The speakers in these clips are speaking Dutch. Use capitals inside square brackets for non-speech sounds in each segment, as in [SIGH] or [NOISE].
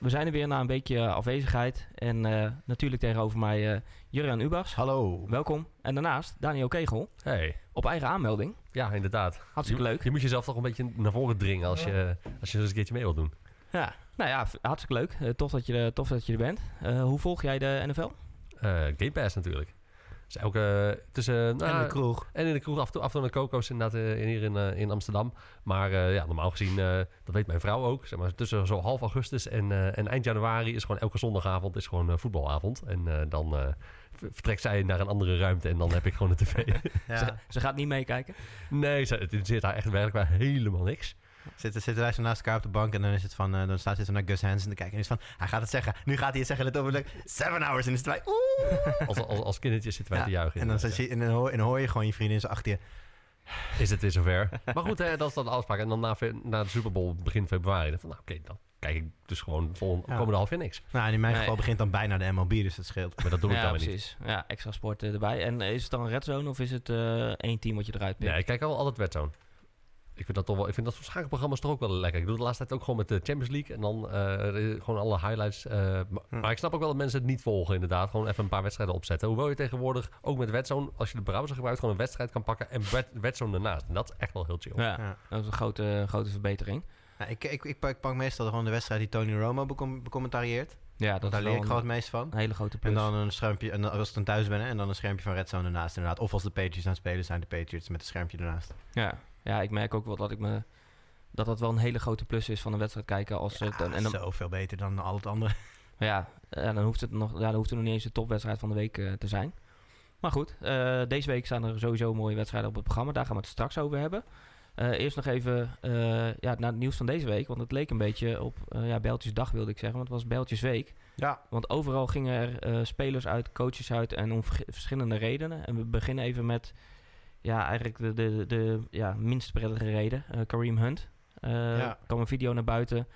We zijn er weer na een weekje afwezigheid. En eh, natuurlijk tegenover mij eh Jurjan Ubachs. Hallo. Welkom. En daarnaast Daniel Kegel. Hey, Op eigen aanmelding. ja, inderdaad. Hartstikke je, leuk. Je moet jezelf toch een beetje naar voren dringen als je, als je eens een keertje mee wilt doen. Ja, nou ja, hartstikke leuk. Eh, tof, dat je, er- tof dat je er bent. Eh, hoe volg jij de NFL? Eh Game Pass natuurlijk. Dus elke tussen... nou, En de kroeg. En in de kroeg af en toe, af en toe naar Coco's inderdaad eh, hier in, eh, in Amsterdam. Maar eh, ja, normaal gezien, dat weet mijn vrouw ook. Zeg maar, tussen zo half augustus en, en eind januari is gewoon elke zondagavond is gewoon voetbalavond. En dan vertrekt zij naar een andere ruimte en dan heb ik gewoon de tv. [LAUGHS] [LAUGHS] Ze, Ja. ze gaat niet meekijken. nee, ze- het interesseert haar echt werkelijk waar helemaal niks. Zitten, zitten wij zo naast elkaar op de bank en dan is het van, eh, dan staat ze naar Gus Hansen te kijken en is van, hij gaat het zeggen. Nu gaat hij het zeggen, let op, like, seven hours en is het wij, oeh. Als, als, als kindertjes zitten wij Ja, te juichen. En dan, je, en, dan hoor, en dan hoor je gewoon je vriendin zo achter je. is het weer zover. maar goed, hè, dat is dan de afspraak. En dan na, na de Super Bowl begin februari. Dan van, nou, oké, dan kijk ik dus gewoon vol Ja. komende half jaar niks. Nou, en in mijn Nee. geval begint dan bijna de MLB, dus dat scheelt. Maar dat doe ik ja, dan weer niet. precies. Ja, extra sport eh, erbij. En is het dan een red zone of is het eh, één team wat je eruit pikt? Nee, ik kijk al altijd Wedzone. Ik vind dat toch wel. Ik vind dat soort schakelprogramma's toch ook wel lekker. Ik doe de laatste tijd ook gewoon met de Champions League en dan eh, gewoon alle highlights. eh, maar, Hm. maar ik snap ook wel dat mensen het niet volgen, inderdaad. Gewoon even een paar wedstrijden opzetten. Hoewel je tegenwoordig ook met Wedzone, als je de browser gebruikt, gewoon een wedstrijd kan pakken en Wed- Wedzone ernaast. En dat is echt wel heel chill. Ja, Ja. dat is een grote, grote verbetering. Nou, ik, ik, ik, pak, ik pak meestal gewoon de wedstrijd die Tony Romo becom- becommentarieert. Ja, dat Daar leer ik gewoon het meest van. een hele grote plus. En dan een schermpje, en dan- als ik dan thuis ben, hè, en dan een schermpje van Red Zone ernaast inderdaad. Of als de Patriots aan het spelen zijn, de Patriots met een schermpje ernaast. Ja. Ja, ik merk ook wel dat ik me dat dat wel een hele grote plus is van een wedstrijd kijken. Als het, Ja, en dan, zoveel beter dan al het andere. [LAUGHS] ja, en dan hoeft het nog, ja, dan hoeft het nog niet eens de topwedstrijd van de week eh, te zijn. Maar goed, eh, deze week staan er sowieso mooie wedstrijden op het programma. Daar gaan we het straks over hebben. Eh, eerst nog even eh, ja, naar het nieuws van deze week. Want het leek een beetje op ja, Bijltjesdag wilde ik zeggen. Want het was Bijltjesweek. Ja. Want overal gingen er eh, spelers uit, coaches uit en om verschillende redenen. En we beginnen even met ja, eigenlijk de, de, de ja, minst prettige reden. Eh, Kareem Hunt. Ja. kwam een video naar buiten.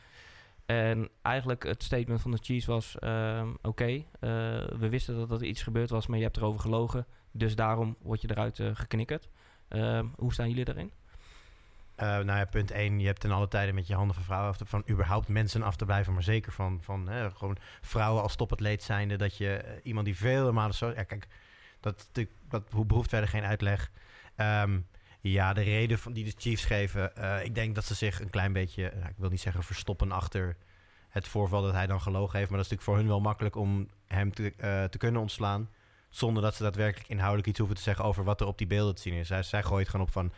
En eigenlijk het statement van de Chiefs was... ehm, oké, eh, we wisten dat er iets gebeurd was, maar je hebt erover gelogen. Dus daarom word je eruit geknikkerd. Ehm, hoe staan jullie daarin? Nou ja, punt 1. Je hebt ten alle tijden met je handen van vrouwen af te, van überhaupt mensen af te blijven, maar zeker van, van hè, gewoon vrouwen als topatleet zijnde. Dat je iemand die vele malen zo. Ja, kijk, dat, dat hoe behoeft verder geen uitleg. Ehm, ja, de reden van, die de Chiefs geven. eh, ik denk dat ze zich een klein beetje, nou, ik wil niet zeggen verstoppen achter het voorval dat hij dan gelogen heeft. Maar dat is natuurlijk voor hun wel makkelijk om hem te, eh, te kunnen ontslaan. Zonder dat ze daadwerkelijk inhoudelijk iets hoeven te zeggen over wat er op die beelden te zien is. Zij, zij gooit gewoon op van.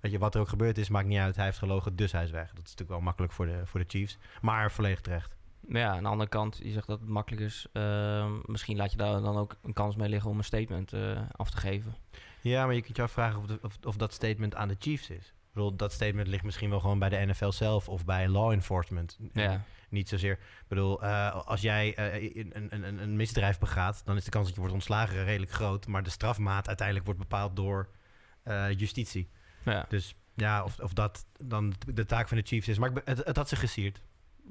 Weet je, wat er ook gebeurd is, maakt niet uit. Hij heeft gelogen, dus hij is weg. Dat is natuurlijk wel makkelijk voor de, voor de Chiefs. Maar volledig terecht. Ja, aan de andere kant, je zegt dat het makkelijk is. Ehm, misschien laat je daar dan ook een kans mee liggen om een statement eh, af te geven. Ja, maar je kunt je afvragen of, de- of, of dat statement aan de Chiefs is. Ik bedoel, dat statement ligt misschien wel gewoon bij de NFL zelf of bij law enforcement. Ja, Niet zozeer. Ik bedoel, eh, als jij eh, een, een, een, een misdrijf begaat, dan is de kans dat je wordt ontslagen redelijk groot. Maar de strafmaat uiteindelijk wordt bepaald door eh, justitie. ja. Dus ja, of, of dat dan de taak van de Chiefs is. Maar het, het had ze gesierd.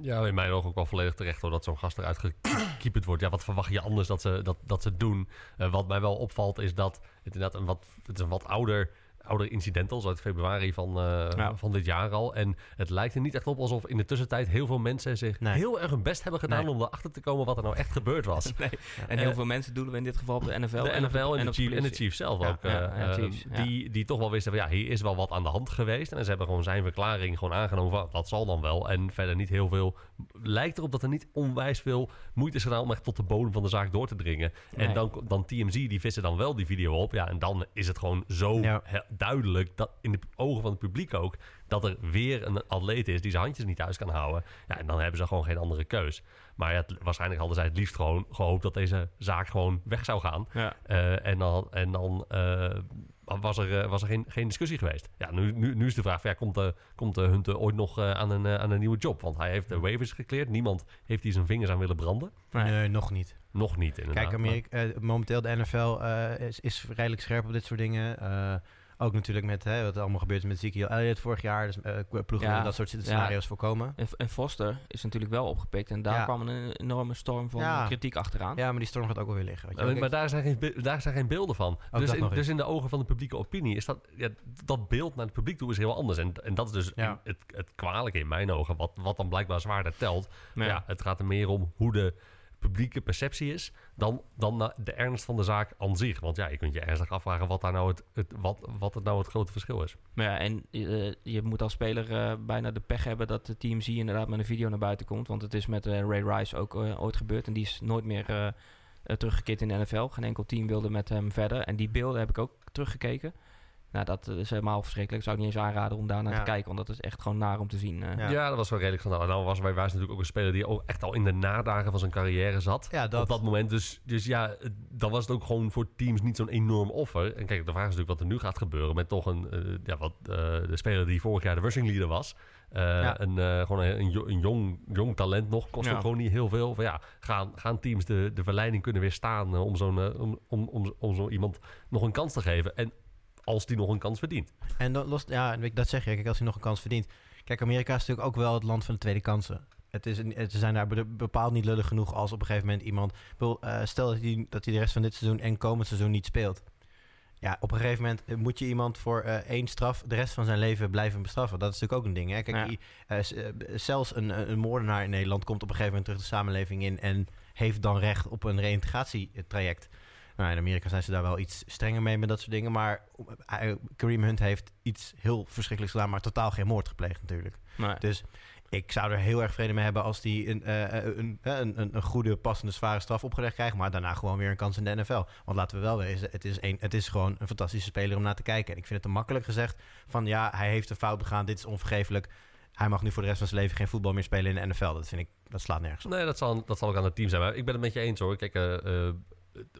Ja, in mijn ogen ook wel volledig terecht hoor, dat zo'n gast eruit gekieperd wordt. Ja, wat verwacht je anders dat ze, dat, dat ze doen? Eh, wat mij wel opvalt is dat het inderdaad een wat, het is een wat ouder, ouder incident al, uit februari van, eh, Ja. van dit jaar al. En het lijkt er niet echt op alsof in de tussentijd heel veel mensen zich Nee. heel erg hun best hebben gedaan Nee. om erachter te komen wat er nou echt gebeurd was. [LAUGHS] Nee. En heel veel mensen doelen we in dit geval op de NFL. De NFL en, de, Chief, en de politie. Chiefs zelf ook. eh, ja, eh, Chiefs, die, die toch wel wisten van ja, hier is wel wat aan de hand geweest. En ze hebben gewoon zijn verklaring gewoon aangenomen van dat zal dan wel. En verder niet heel veel. Lijkt erop dat er niet onwijs veel moeite is gedaan om echt tot de bodem van de zaak door te dringen. En dan, dan TMZ, die vissen dan wel die video op. Ja, en dan is het gewoon zo Ja. Duidelijk dat in de ogen van het publiek ook dat er weer een atleet is die zijn handjes niet thuis kan houden. Ja, en dan hebben ze gewoon geen andere keus. Maar ja, het- waarschijnlijk hadden zij het liefst gewoon gehoopt dat deze zaak gewoon weg zou gaan. Ja. Eh, en dan, en dan eh, was er, eh, was er geen, geen discussie geweest. Ja, nu, nu, nu is de vraag, van, ja, komt, uh, komt uh, Hunter ooit nog uh, aan, een, uh, aan een nieuwe job? Want hij heeft de waivers gekleerd. Niemand heeft hier zijn vingers aan willen branden. Nee, nee nog niet. Nog niet, inderdaad. Kijk, Amerika, momenteel de NFL is, is redelijk scherp op dit soort dingen. Ook natuurlijk met hè, wat er allemaal gebeurd is met Ezekiel Elliott vorig jaar. Dus uh, ploegen ja, dat soort scenario's ja. voorkomen. En, en, Foster is natuurlijk wel opgepikt. En daar ja. kwam een enorme storm van ja. kritiek achteraan. Ja, maar die storm gaat ook wel weer liggen. Weet je? maar daar zijn, geen, daar zijn geen beelden van. Dus in, dus in, de ogen van de publieke opinie is dat... dat beeld naar het publiek toe is heel anders. En, en dat is dus in, het, het kwalijke in mijn ogen. Wat, wat dan blijkbaar zwaarder telt. Ja. het gaat er meer om hoe de publieke perceptie is dan, dan de ernst van de zaak aan zich. Want ja, je kunt je ernstig afvragen wat, daar nou het, wat, wat het nou het grote verschil is. Ja, en uh, je moet als speler uh, bijna de pech hebben dat de TMZ inderdaad met een video naar buiten komt. Want het is met uh, Ray Rice ook ooit gebeurd en die is nooit meer teruggekeerd in de NFL. Geen enkel team wilde met hem verder. En die beelden heb ik ook teruggekeken. Nou, dat is helemaal verschrikkelijk. Zou ik niet eens aanraden om daar naar ja. te kijken, want dat is echt gewoon naar om te zien. Uh. Ja. ja. dat was wel redelijk van. Nou, was bij Wijs natuurlijk ook een speler die ook echt al in de nadagen van zijn carrière zat. Ja, dat. Op dat moment. Dus, dus ja, dan was het ook gewoon voor teams niet zo'n enorm offer. En kijk, de vraag is natuurlijk wat er nu gaat gebeuren met toch een, uh, ja, wat, uh, de speler die vorig jaar de rushing leader was. Ja. Een, gewoon een, een, jong, jong talent nog, kost ook gewoon niet heel veel. Van, ja, gaan, gaan teams de, de verleiding kunnen weerstaan om zo'n om, om, om, om zo iemand nog een kans te geven? En als die nog een kans verdient. En dan los, ja, dat zeg je, kijk, als hij nog een kans verdient. Kijk, Amerika is natuurlijk ook wel het land van de tweede kansen. Het is, het zijn daar bepaald niet lullig genoeg als op een gegeven moment iemand... Wil, uh, stel dat hij, dat hij de rest van dit seizoen en komend seizoen niet speelt. Ja, op een gegeven moment eh, moet je iemand voor uh, één straf de rest van zijn leven blijven bestraffen. Dat is natuurlijk ook een ding. Hè? Kijk, ja. uh, zelfs een, een moordenaar in Nederland komt op een gegeven moment terug de samenleving in... en heeft dan recht op een reïntegratietraject. Nou, in Amerika zijn ze daar wel iets strenger mee met dat soort dingen. Maar uh, Kareem Hunt heeft iets heel verschrikkelijks gedaan, maar totaal geen moord gepleegd natuurlijk. Nee. Dus ik zou er heel erg vrede mee hebben als die een, uh, een, een, een, goede, passende, zware straf opgelegd krijgt. Maar daarna gewoon weer een kans in de NFL. Want laten we wel wezen, het is, een, het is gewoon een fantastische speler om naar te kijken. En ik vind het te makkelijk gezegd van ja, hij heeft een fout begaan, dit is onvergeeflijk. Hij mag nu voor de rest van zijn leven geen voetbal meer spelen in de NFL. Dat vind ik, dat slaat nergens op. Nee, dat zal, dat zal ook aan het team zijn. Maar ik ben het met je eens hoor. Kijk, uh,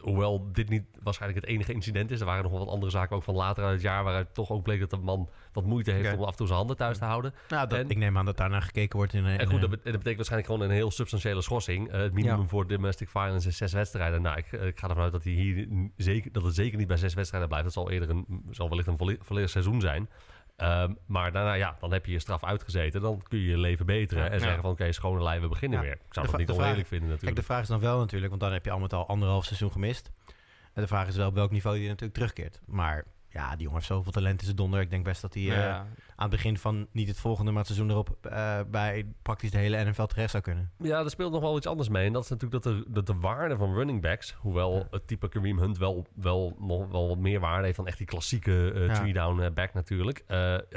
hoewel dit niet waarschijnlijk het enige incident is. Er waren nog wel wat andere zaken ook van later uit het jaar... waaruit toch ook bleek dat de man wat moeite heeft okay. om af en toe zijn handen thuis te houden. Nou, dat, en, ik neem aan dat daarnaar gekeken wordt. In, en goed, dat, betekent waarschijnlijk gewoon een heel substantiële schorsing. Uh, het minimum ja. voor domestic violence is zes wedstrijden. Nou, ik, ik ga ervan uit dat, hij hier zeker, dat het zeker niet bij zes wedstrijden blijft. Dat zal eerder een, zal wellicht een volledig seizoen zijn. Um, maar daarna, ja, dan heb je je straf uitgezeten. Dan kun je je leven beteren. Ja, en zeggen van, oké, okay, schone lijn, we beginnen ja. weer. Ik zou dat niet onredelijk vinden natuurlijk. Kijk, de vraag is dan wel natuurlijk, want dan heb je al met al anderhalf seizoen gemist. En de vraag is wel op welk niveau hij natuurlijk terugkeert. Maar ja, die jongen heeft zoveel talent in zijn donder. Ik denk best dat hij ja. uh, aan het begin van niet het volgende, maar het seizoen erop uh, bij praktisch de hele NFL terecht zou kunnen. Ja, er speelt nog wel iets anders mee. En dat is natuurlijk dat de, dat de waarde van running backs, hoewel ja. het type Kareem Hunt wel, wel nog wel wat meer waarde heeft dan echt die klassieke uh, three-down back natuurlijk.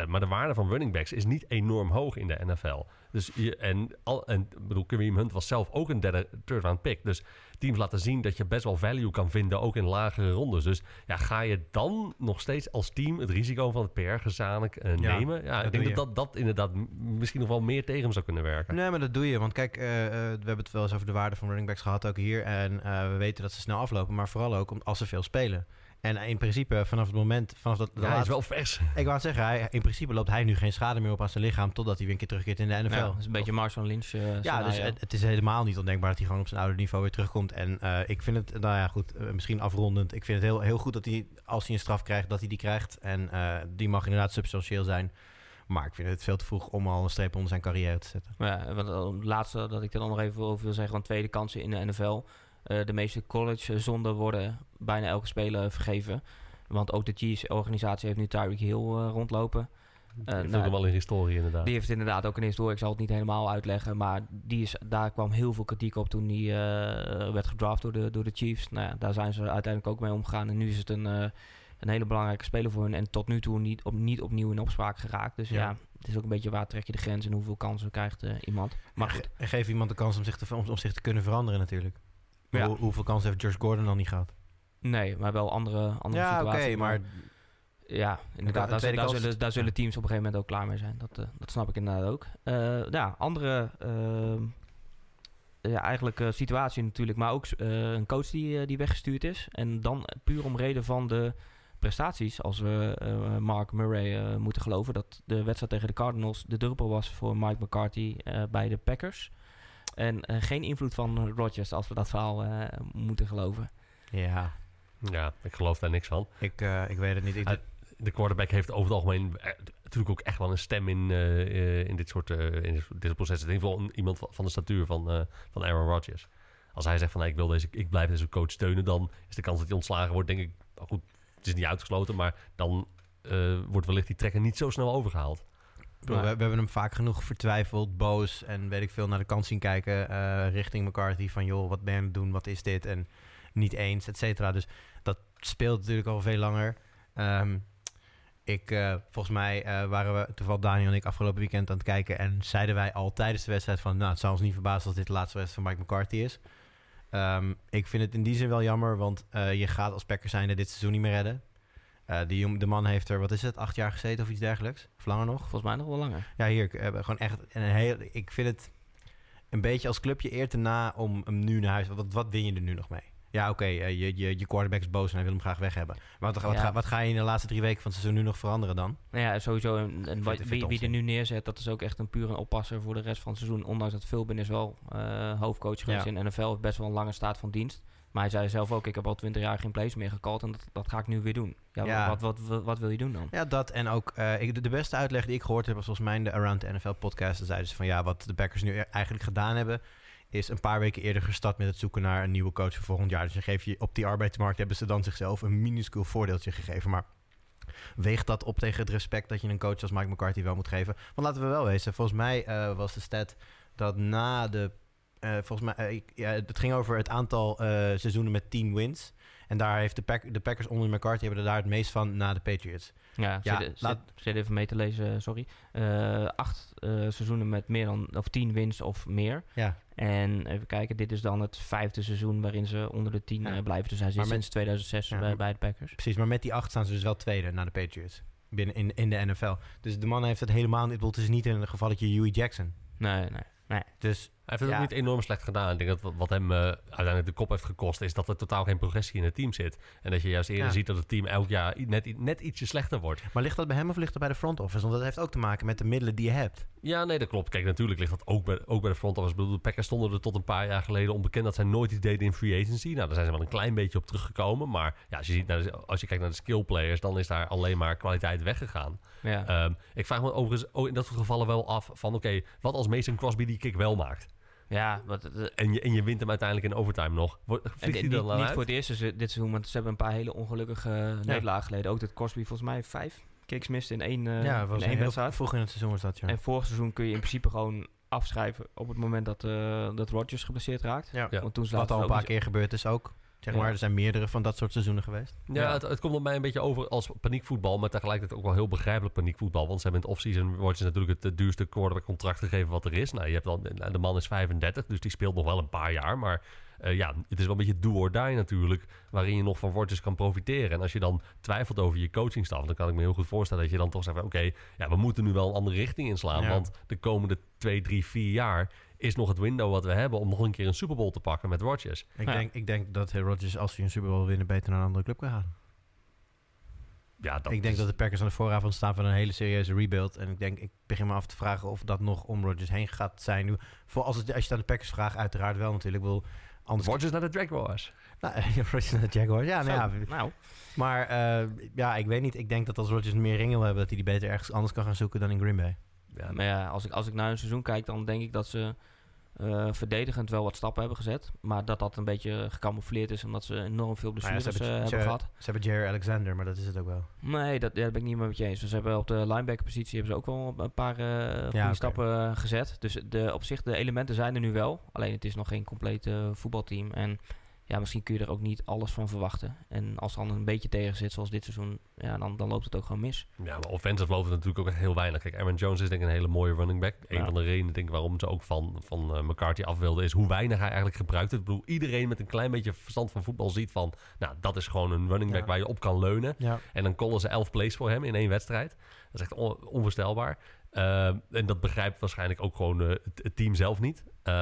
maar de waarde van running backs is niet enorm hoog in de NFL. Dus je, en, al, en bedoel, Kareem Hunt was zelf ook een derde third round pick. Dus teams laten zien dat je best wel value kan vinden, ook in lagere rondes. Dus ja, ga je dan nog steeds als team het risico van het PR-gezamenlijk uh, ja, nemen? Ja, ik denk dat, dat dat inderdaad misschien nog wel meer tegen hem zou kunnen werken. Nee, maar dat doe je. Want kijk, uh, uh, we hebben het wel eens over de waarde van running backs gehad ook hier. En we weten dat ze snel aflopen, maar vooral ook als ze veel spelen. En in principe, vanaf het moment... Vanaf dat, ja, hij is wel vers. Ik wou zeggen, hij, in principe loopt hij nu geen schade meer op aan zijn lichaam... totdat hij weer een keer terugkeert in de NFL. Ja, dat is een beetje Marshall Lynch uh, Ja, dus het, het, is helemaal niet ondenkbaar dat hij gewoon op zijn oude niveau weer terugkomt. En uh, ik vind het, nou ja, goed, uh, misschien afrondend. Ik vind het heel, heel goed dat hij, als hij een straf krijgt, dat hij die krijgt. En die mag inderdaad substantieel zijn. Maar ik vind het veel te vroeg om al een streep onder zijn carrière te zetten. Ja, want het laatste dat ik er dan nog even over wil zeggen... van tweede kansen in de NFL... de meeste college-zonden worden bijna elke speler vergeven... Want ook de Chiefs-organisatie heeft nu Tyreek Hill uh, rondlopen. Die heeft nou, wel een historie inderdaad. Die heeft inderdaad ook een historie. Ik zal het niet helemaal uitleggen. Maar die is, daar kwam heel veel kritiek op toen hij uh, werd gedraft door de, door de Chiefs. Nou ja, daar zijn ze uiteindelijk ook mee omgegaan. En nu is het een, uh, een hele belangrijke speler voor hen. En tot nu toe niet, op, niet opnieuw in opspraak geraakt. Dus ja. ja. het is ook een beetje waar trek je de grens en hoeveel kansen krijgt iemand. Maar goed. En geef iemand de kans om zich te, om, om zich te kunnen veranderen natuurlijk. Ja. Hoe, hoeveel kansen heeft George Gordon al niet gehad? Nee, maar wel andere, andere ja, situaties. oké, maar... Ja, inderdaad. Daar, daar, zullen, daar zullen teams op een gegeven moment ook klaar mee zijn. Dat, uh, dat snap ik inderdaad ook. Uh, ja, andere... Uh, ja, eigenlijk situatie natuurlijk, maar ook een coach die, die weggestuurd is. En dan puur om reden van de prestaties, als we eh, Mark Murray eh, moeten geloven, dat de wedstrijd tegen de Cardinals de druppel was voor Mike McCarthy eh, bij de Packers. En eh, geen invloed van Rodgers, als we dat verhaal eh, moeten geloven. Ja, Ja, ik geloof daar niks van. ik, eh, ik weet het niet. Ik, De quarterback heeft over het algemeen natuurlijk ook echt wel een stem in, eh, eh, in dit soort eh, in dit, processen. In ieder geval iemand van, de statuur van, eh, van Aaron Rodgers. Als hij zegt van nou, ik, wil deze, ik blijf deze coach steunen, dan is de kans dat hij ontslagen wordt, denk ik, nou goed, het is niet uitgesloten, maar dan eh, wordt wellicht die trekker niet zo snel overgehaald. Bedoel, we, we hebben hem vaak genoeg vertwijfeld, boos en weet ik veel naar de kant zien kijken eh, richting McCarthy. Van joh, wat ben je aan het doen? Wat is dit? En niet eens, et cetera. Dus dat speelt natuurlijk al veel langer. Ehm, ik, eh, volgens mij eh, waren we, toevallig Daniel en ik afgelopen weekend aan het kijken en zeiden wij al tijdens de wedstrijd van, nou, het zou ons niet verbazen als dit de laatste wedstrijd van Mike McCarthy is. Ehm, ik vind het in die zin wel jammer, want je gaat als Packers zijnde dit seizoen niet meer redden. Eh, die, de man heeft er, wat is het, acht jaar gezeten of iets dergelijks? Of langer nog? Volgens mij nog wel langer. Ja, hier, gewoon echt een heel. Ik vind het een beetje als clubje eer te na om hem nu naar huis. Wat, wat win je er nu nog mee? Ja, oké, eh, je, je, je quarterback is boos en hij wil hem graag weg hebben. Maar wat, wat, Ja. ga, wat ga je in de laatste drie weken van het seizoen nu nog veranderen dan? Nou ja, sowieso. En, en wat- het- vind wie, wie er nu neerzet, dat is ook echt een puur een oppasser voor de rest van het seizoen. Ondanks dat Philbin is wel eh, hoofdcoach geweest Ja. in NFL, best wel een lange staat van dienst. Maar hij zei zelf ook, ik heb al twintig jaar geen plays meer gecallt en dat, dat ga ik nu weer doen. Ja, Ja. Wat, wat, wat, wat wil je doen dan? Ja, dat en ook eh, ik, de, de beste uitleg die ik gehoord heb was volgens mij de Around the NFL podcast. Dan zeiden ze van ja, wat de Packers nu e- eigenlijk gedaan hebben, is een paar weken eerder gestart met het zoeken naar een nieuwe coach voor volgend jaar. Dus dan geef je op die arbeidsmarkt hebben ze dan zichzelf een minuscuul voordeeltje gegeven. Maar weegt dat op tegen het respect dat je een coach als Mike McCarthy wel moet geven? Want laten we wel wezen, volgens mij eh, was de stat dat na de. Eh, volgens mij, eh, ik- ja, het ging over het aantal eh, seizoenen met 10 wins. En daar heeft de, Pack- de Packers onder McCarthy hebben er daar het meest van na de Patriots. Ja, Ja, zit, laat- zit, even mee te lezen, sorry. Eh, acht seizoenen met meer dan, of tien wins of meer. Ja, En even kijken, dit is dan het vijfde seizoen waarin ze onder de tien Ja. eh, blijven. Dus hij zit sinds 2006 Ja, bij, bij de Packers. precies. Maar met die acht staan ze dus wel tweede na de Patriots. Binnen in, in de NFL. Dus de man heeft het helemaal niet. Het is niet in een gevalletje Huey Jackson. Nee, nee, nee. Dus heeft het Ja. ook niet enorm slecht gedaan. Ik denk dat wat- hem eh, uiteindelijk de kop heeft gekost... is dat er totaal geen progressie in het team zit. En dat je juist eerder Ja. ziet dat het team elk jaar net, net ietsje slechter wordt. Maar ligt dat bij hem of ligt dat bij de front office? Want dat heeft ook te maken met de middelen die je hebt. Ja, nee, dat klopt. Kijk, natuurlijk ligt dat ook bij, ook bij de front office. Ik bedoel, de Packers stonden er tot een paar jaar geleden onbekend dat zij nooit iets deden in free agency. Nou, daar zijn ze wel een klein beetje op teruggekomen. Maar ja, als je, ziet naar de, als je kijkt naar de skill players, dan is daar alleen maar kwaliteit weggegaan. Ja. Ehm, ik vraag me overigens in dat soort gevallen wel af van, oké, wat als Mason Crosby die kick wel maakt? Ja, wat, eh, En je, en je wint hem uiteindelijk in overtime nog. Wordt- En Vliegt di- hij niet, dan niet uit? voor het eerste se- dit seizoen, want ze hebben een paar hele ongelukkige nederlagen geleden. Ook dat Cosby volgens mij vijf kicks miste in één, eh ja, in was één heel wedstrijd. vroeg in het seizoen was dat, ja. En vorig seizoen kun je in principe gewoon afschrijven op het moment dat, eh dat Rodgers geblesseerd raakt. ja. Ja. Want toen Wat al een paar niet- keer gebeurd is ook. Zeg Ja. maar, er zijn meerdere van dat soort seizoenen geweest. Ja, Ja. Het, het komt op mij een beetje over als paniekvoetbal, maar tegelijkertijd ook wel heel begrijpelijk paniekvoetbal. Want ze hebben in het offseason wordt je natuurlijk het, duurste quarterback contract gegeven wat er is. Nou, je hebt dan, de man is 35, dus die speelt nog wel een paar jaar. Maar eh, ja, het is wel een beetje do or die natuurlijk, waarin je nog van Rodgers kan profiteren. En als je dan twijfelt over je coachingstaf, dan kan ik me heel goed voorstellen dat je dan toch zegt, van, oké, ja, we moeten nu wel een andere richting inslaan. Ja. Want de komende 2, 3, 4 jaar is nog het window wat we hebben om nog een keer een Super Bowl te pakken met Rodgers. Ik, Ja. denk, ik denk dat Rodgers, als hij een Super Bowl winnen, beter naar een andere club kan gaan. Ja, dat ik denk is- dat de Packers aan de vooravond staan van een hele serieuze rebuild. En ik denk, ik begin me af te vragen of dat nog om Rodgers heen gaat zijn. Nu, voor als, het, als je het aan de Packers vraagt, uiteraard wel natuurlijk. Ik wil anders... Rodgers naar de Jaguars. Nou, [LAUGHS] Rodgers naar de Jaguars. Ja, nou ja, nou, maar eh, ja, ik weet niet. Ik denk dat als Rodgers meer ring wil hebben, dat hij die beter ergens anders kan gaan zoeken dan in Green Bay. Ja, maar ja, als ik, als ik naar een seizoen kijk, dan denk ik dat ze eh, verdedigend wel wat stappen hebben gezet. Maar dat dat een beetje gecamoufleerd is, omdat ze enorm veel Nou ja, blessures ze, hebben, eh, hebben gehad. ze hebben Jerry Alexander, maar dat is het ook wel. Nee, dat, ja, dat ben ik niet meer met je eens. Ze hebben op de linebacker-positie hebben ze ook wel een paar eh goede stappen gezet. Dus de, op zich, de elementen zijn er nu wel. Alleen het is nog geen compleet voetbalteam. En ja, misschien kun je er ook niet alles van verwachten. En als er dan een beetje tegen zit, zoals dit seizoen, ja, dan, dan loopt het ook gewoon mis. Ja, maar offensive loopt het natuurlijk ook echt heel weinig. Kijk, Aaron Jones is denk ik een hele mooie running back. Een van de redenen denk ik waarom ze ook van, van eh, McCarthy af wilden... is hoe weinig hij eigenlijk gebruikt het. Ik bedoel, iedereen met een klein beetje verstand van voetbal ziet van... nou, dat is gewoon een running back Ja. waar je op kan leunen. Ja. En dan callen ze elf plays voor hem in één wedstrijd. Dat is echt on- onvoorstelbaar. Eh, en dat begrijpt waarschijnlijk ook gewoon eh, het, het team zelf niet. Eh,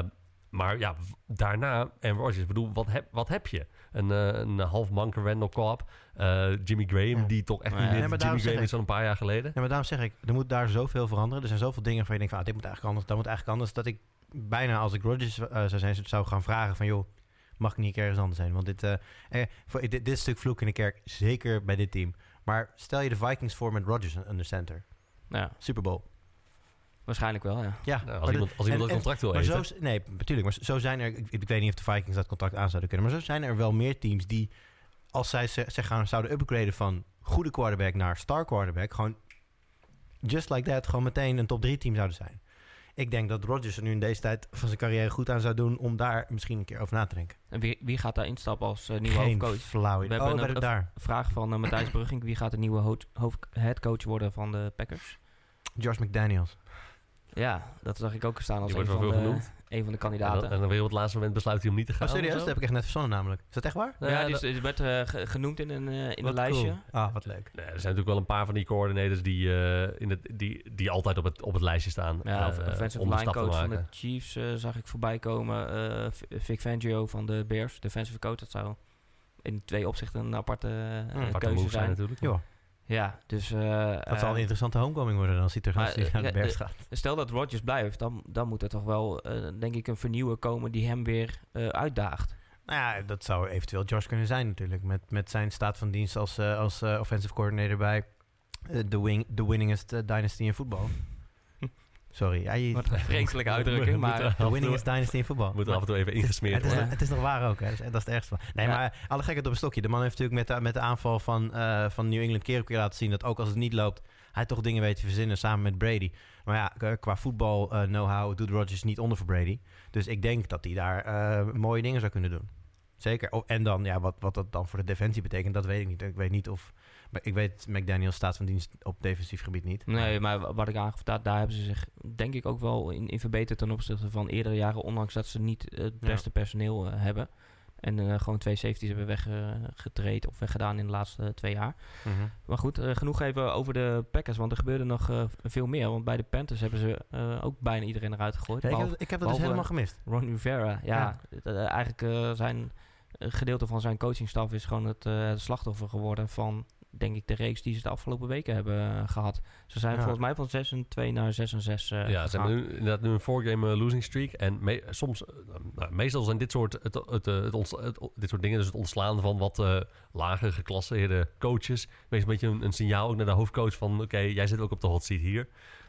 maar ja, daarna en Rodgers. Ik bedoel, wat heb, wat heb je? Een, eh, een half manke Randall Cobb, eh, Jimmy Graham, Ja. die toch echt Ja, niet meer Jimmy Graham is van een paar jaar geleden. Ja, maar daarom zeg ik, er moet daar zoveel veranderen. Er zijn zoveel dingen van je denkt van, ah, dit moet eigenlijk anders, dat moet eigenlijk anders. Dat ik bijna, als ik Rodgers eh, zou zijn, zou gaan vragen van, joh, mag ik niet ergens anders zijn? Want dit, eh, eh, voor, dit, stuk vloek in de kerk, zeker bij dit team. Maar stel je de Vikings voor met Rodgers in de center. Ja, Super Bowl. Waarschijnlijk wel, ja. Ja, Nou, als iemand, als iemand en- dat en- contract wil maar eten. zo, nee, natuurlijk. Maar zo zijn er. Ik, ik weet niet of de Vikings dat contract aan zouden kunnen. Maar zo zijn er wel meer teams die, als zij ze- zich gaan zouden upgraden van goede quarterback naar star quarterback, gewoon just like that, gewoon meteen een top 3 team zouden zijn. Ik denk dat Rodgers er nu in deze tijd van zijn carrière goed aan zou doen om daar misschien een keer over na te denken. En wie, wie gaat daar instappen als eh, nieuwe Geen hoofdcoach? flauw idee. We Oh, hebben bij een- daar. Vraag van eh, Matthijs Brugging. Wie gaat de nieuwe hoofd, hoofd, headcoach worden van de Packers? Josh McDaniels. Ja, dat zag ik ook staan als een van, de, een van de En dan, kandidaten. en dan weer op het laatste moment besluit hij om niet te gaan. Oh, serieus? Dat heb ik echt net verzonnen namelijk. Is dat echt waar? Nou ja, ja, die, dat- is- werd eh, ge- genoemd in een, eh, in een lijstje. cool. Ah, wat leuk. Nee, er zijn natuurlijk wel een paar van die coördinators die, eh, in het, die, die altijd op het, op het lijstje staan. Ja, of offensive om de line coach van de. Chiefs eh, zag ik voorbij komen. Eh, Vic Fangio van de Bears, defensive coach. Dat zou in twee opzichten een aparte Hmm, Aparte keuze move zijn. natuurlijk. Joh, Ja, dus... eh, dat eh, zal een interessante homecoming worden dan. Er maar, gast die eh, naar de eh, berg eh, gaat. Stel dat Rodgers blijft, dan, dan moet er toch wel, eh, denk ik, een vernieuwer komen die hem weer eh, uitdaagt. Nou ja, dat zou eventueel Josh kunnen zijn natuurlijk. Met, met zijn staat van dienst als, eh, als eh, offensive coordinator bij eh, de wing, the winningest eh, dynasty in voetbal. Sorry. Ja, je, Wat een vreselijke [LAUGHS] uitdrukking, Moet maar... af en de toe- winningest dynasty in voetbal. Moet er af en toe even ingesmeerd het, is, worden. het is nog waar ook, hè. Dat is, dat is het ergste van. Nee, Ja. maar alle gekheid op een stokje. De man heeft natuurlijk met de, met de aanval van, eh, van New England keer op keer laten zien... dat ook als het niet loopt, hij toch dingen weet te verzinnen samen met Brady. Maar ja, qua voetbal eh, know-how doet Rodgers niet onder voor Brady. Dus ik denk dat hij daar eh, mooie dingen zou kunnen doen. Zeker. Oh, en dan, ja, wat, wat dat dan voor de defensie betekent, dat weet ik niet. Ik weet niet of... maar Ik weet McDaniels staat van dienst op defensief gebied niet. Nee, maar wa- wat ik aangaf, daar, daar hebben ze zich denk ik ook wel in, in verbeterd ten opzichte van eerdere jaren, ondanks dat ze niet het Ja. beste personeel eh, hebben. En eh, gewoon twee safeties hebben weggetraind of weggedaan in de laatste eh, twee jaar. Mhm. Maar goed, genoeg even over de Packers, want er gebeurde nog veel meer. Want bij de Panthers hebben ze ook bijna iedereen eruit gegooid. Ja, ik, heb, ik heb dat dus helemaal gemist. Ron Rivera, ja. eigenlijk zijn een gedeelte van zijn coachingstaf is gewoon het slachtoffer geworden van, denk ik, de reeks die ze de afgelopen weken hebben eh, gehad. Ze zijn Ja. volgens mij van 6 en 2 naar 6 en 6 eh, Ja, ze gegaan. hebben nu, inderdaad nu een four-game eh, losing streak. En me- soms, eh, nou, meestal zijn dit soort, het, het, het, ons- het- dit soort dingen, dus het ontslaan van wat eh lager geclasseerde coaches, meestal een beetje een, een signaal ook naar de hoofdcoach van, oké, jij zit ook op de hot seat hier.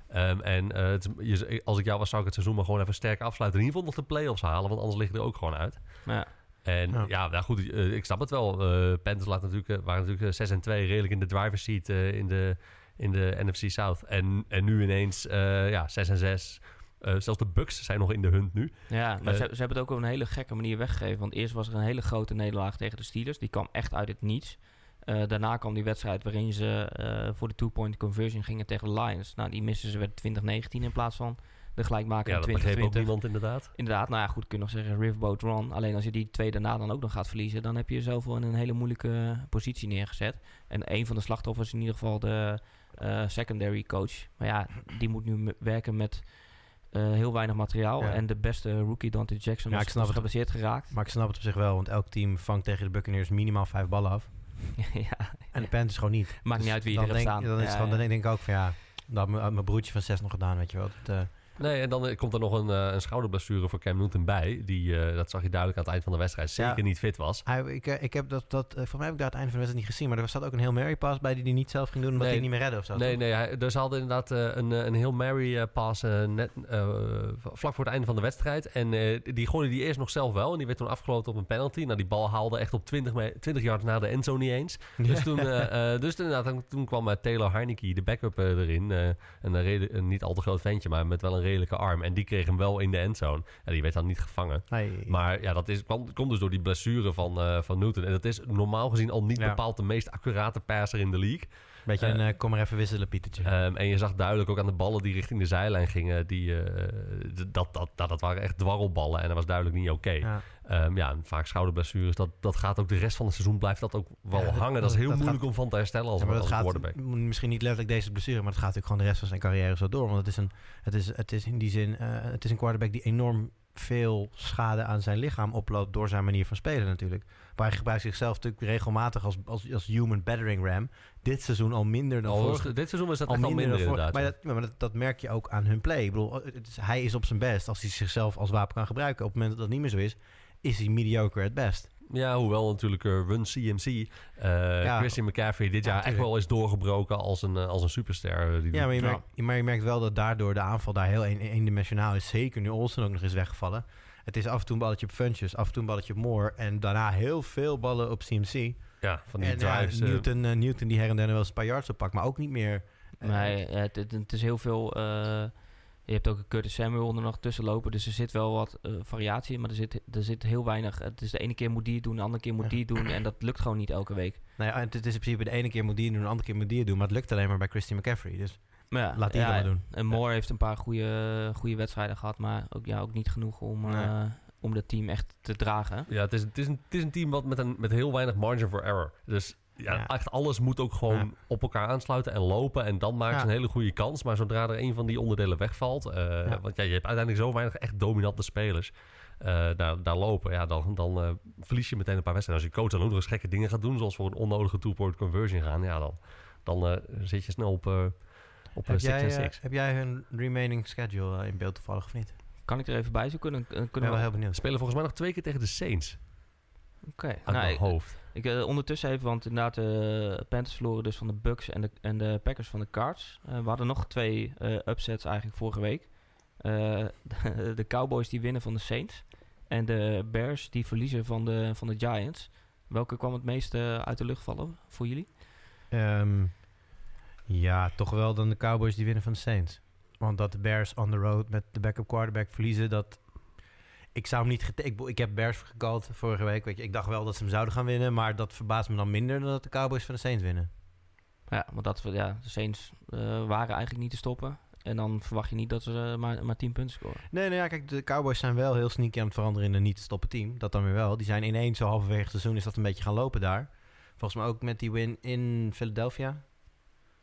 Ehm, en eh, het is- je, als ik jou was, zou ik het seizoen maar gewoon even sterk afsluiten. In ieder geval nog de play-offs halen, want anders liggen er ook gewoon uit. Ja. En Ja. ja, nou goed, eh, ik snap het wel. Eh Panthers laat natuurlijk, eh, waren natuurlijk eh, 6 en 2 redelijk in de driver's seat eh, in, de, in de NFC South. En, en nu ineens eh, ja, 6 en 6. Eh, zelfs de Bucks zijn nog in de hunt nu. Ja, maar ze, ze hebben het ook op een hele gekke manier weggegeven. Want eerst was er een hele grote nederlaag tegen de Steelers. Die kwam echt uit het niets. Eh, daarna kwam die wedstrijd waarin ze eh, voor de two-point conversion gingen tegen de Lions. Nou, die missen ze weer 2019 in plaats van de gelijkmaker Ja, in dat begreep ook 2020. niemand inderdaad. Inderdaad, nou ja, goed, kun je nog zeggen Riverboat Run. Alleen als je die twee daarna dan ook nog gaat verliezen... dan heb je jezelf wel in een hele moeilijke positie neergezet. En een van de slachtoffers is in ieder geval de eh, secondary coach. Maar ja, die moet nu werken met eh, heel weinig materiaal. Ja. En de beste rookie, Dante Jackson, Ja, ik snap was het. geblesseerd geraakt. Maar ik snap het op zich wel, want elk team vangt tegen de Buccaneers minimaal vijf ballen af. [LAUGHS] ja, En de Panthers gewoon niet. Dus Maakt niet uit wie dan er gaat denk, staan. Dan, is Ja, het gewoon, ja. dan denk ik ook van ja, dat had mijn- had mijn broertje van zes nog gedaan, weet je wel. Dat, eh, Nee, en dan eh, komt er nog een, eh, een schouderblessure voor Cam Newton bij. Die, eh, dat zag je duidelijk aan het eind van de wedstrijd, zeker Ja. niet fit was. hij, ik, ik heb dat, dat volgens mij heb ik daar het einde van de wedstrijd niet gezien, maar er zat ook een heel Mary pass bij die hij niet zelf ging doen, omdat Nee. hij niet meer redde of zo. Nee, toch? nee hij, dus ze hadden inderdaad een, een heel Mary pass net, vlak voor het einde van de wedstrijd. En die gooide die eerst nog zelf wel. En die werd toen afgelopen op een penalty. Nou, die bal haalde echt op 20, me- 20 yards na de endzone niet eens. Dus toen, dus inderdaad, toen- kwam Taylor Heineke, de backup erin. een, eh, rede- een niet al te groot ventje, maar met wel een redelijke arm. En die kreeg hem wel in de endzone. En die werd dan niet gevangen. Nee. Maar ja, dat is, kwam, komt dus door die blessure van, eh, van Newton. En dat is normaal gezien al niet Ja. bepaald de meest accurate passer in de league. Beetje eh, een eh, kom maar even wisselen, Pietertje. Ehm, en je zag duidelijk ook aan de ballen die richting de zijlijn gingen, die, eh, dat, dat, dat, dat waren echt dwarrelballen en dat was duidelijk niet oké. ja. Ehm, ja, en vaak schouderblessures, dat, dat gaat ook de rest van het seizoen blijft dat ook wel Ja, dat- hangen. Dat is heel dat moeilijk gaat- om van te herstellen als, Ja, maar als gaat quarterback. misschien niet letterlijk deze blessure, maar het gaat natuurlijk gewoon de rest van zijn carrière zo door. Want het is een, het is, het is in die zin, het is een quarterback die enorm veel schade aan zijn lichaam oploopt door zijn manier van spelen natuurlijk. Maar hij gebruikt zichzelf natuurlijk regelmatig als, als, als human battering ram. Dit seizoen al minder dan vorig dit seizoen was dat al echt minder minder dan vorig-. Maar, dat, maar dat, dat merk je ook aan hun play. Ik bedoel, het is- hij is op zijn best als hij zichzelf als wapen kan gebruiken. Op het moment dat dat niet meer zo is, is hij mediocre het best. Ja, hoewel natuurlijk eh, Run CMC, eh Ja. Christian McCaffrey dit Ja, jaar echt wel is doorgebroken als een, eh, als een superster. eh, die Ja, maar je, Ja. merkt, maar je merkt wel dat daardoor de aanval daar heel een- eendimensionaal is. Zeker nu Olsen ook nog eens weggevallen. Het is af en toe een balletje op Funches, af en toe een balletje op Moore. En daarna heel veel ballen op CMC. Ja, van die en drives. eh, Newton, eh, Newton die her en der wel eens een paar yards oppakt, maar ook niet meer. eh, Nee, het, het, het is heel veel. eh, je hebt ook een Curtis Samuel er nog tussen lopen. Dus er zit wel wat eh, variatie in. Maar er zit, er zit heel weinig. Het is de ene keer moet die het doen, de andere keer moet Ja. die het doen. En dat lukt gewoon niet elke week. Nou ja, het is in principe de ene keer moet die het doen, de andere keer moet die het doen. Maar het lukt alleen maar bij Christian McCaffrey. Dus Maar ja, laat die ja, maar doen. En Moore heeft een paar goede, goede wedstrijden gehad. Maar ook, ja, ook niet genoeg om, Nee. eh, om dat team echt te dragen. Ja, het is, het, is een, het is een team wat met, een, met heel weinig margin for error. Dus ja, Ja. echt alles moet ook gewoon Ja. op elkaar aansluiten en lopen. En dan maken ze Ja. een hele goede kans. Maar zodra er een van die onderdelen wegvalt... eh, Ja. Want ja, je hebt uiteindelijk zo weinig echt dominante spelers... eh, daar, daar lopen, ja, dan, dan eh, verlies je meteen een paar wedstrijden. Als je coach dan ook nog eens gekke dingen gaat doen... zoals voor een onnodige two-point conversion gaan... ja, dan, dan eh, zit je snel op, op Heb 6 jij, en eh, 6. heb jij hun remaining schedule in beeld toevallig of niet? Kan ik er even bij zoeken? Dan, ben kunnen wel we... heel benieuwd. spelen volgens mij nog twee keer tegen de Saints. Oké. Uit Nou, mijn hoofd. Ik eh, ondertussen even, want inderdaad, de Panthers verloren dus van de Bucks en de, en de Packers van de Cards. Eh, we hadden nog twee eh, upsets eigenlijk vorige week. Eh, de, [LAUGHS] de Cowboys die winnen van de Saints. En de Bears die verliezen van de, van de Giants. Welke kwam het meest eh, uit de lucht vallen voor jullie? Ehm, ja, toch wel dan de Cowboys die winnen van de Saints. Want dat de Bears on the road met de backup quarterback verliezen, dat... Ik zou hem niet... Ik, ik heb Bears gekald vorige week. Weet je, ik dacht wel dat ze hem zouden gaan winnen, maar dat verbaast me dan minder dan dat de Cowboys van de Saints winnen. Ja, want dat, ja, de Saints eh, waren eigenlijk niet te stoppen. En dan verwacht je niet dat ze eh, maar, maar 10 punten scoren. Nee, nou ja, kijk, de Cowboys zijn wel heel sneaky aan het veranderen in een niet te stoppen team. Dat dan weer wel. Die zijn ineens zo halverwege het seizoen is dat een beetje gaan lopen daar. Volgens mij ook met die win in Philadelphia.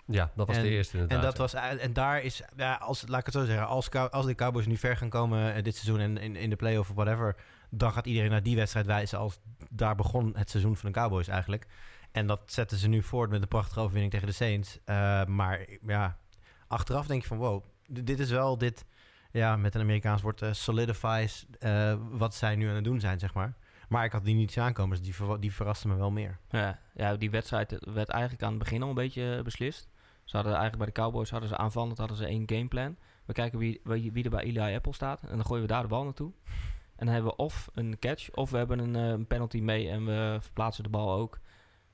Ja, dat was En- de eerste inderdaad. En, dat ja. was, en daar is, ja, als, laat ik het zo zeggen, als, als de Cowboys nu ver gaan komen eh, dit seizoen en in, in de playoff of whatever, dan gaat iedereen naar die wedstrijd wijzen als daar begon het seizoen van de Cowboys eigenlijk. En dat zetten ze nu voort met een prachtige overwinning tegen de Saints. Eh, maar ja, achteraf denk je van wow, dit is wel dit, ja, met een Amerikaans woord, eh, solidifies eh, wat zij nu aan het doen zijn, zeg maar. Maar ik had die niet zien aankomen, dus die, ver, die verraste me wel meer. Ja, ja, die wedstrijd werd eigenlijk aan het begin al een beetje beslist. Ze hadden eigenlijk bij de Cowboys hadden ze aanvallend hadden ze één gameplan. We kijken wie, wie, wie er bij Eli Apple staat en dan gooien we daar de bal naartoe. En dan hebben we of een catch of we hebben een, eh, een penalty mee en we verplaatsen de bal ook.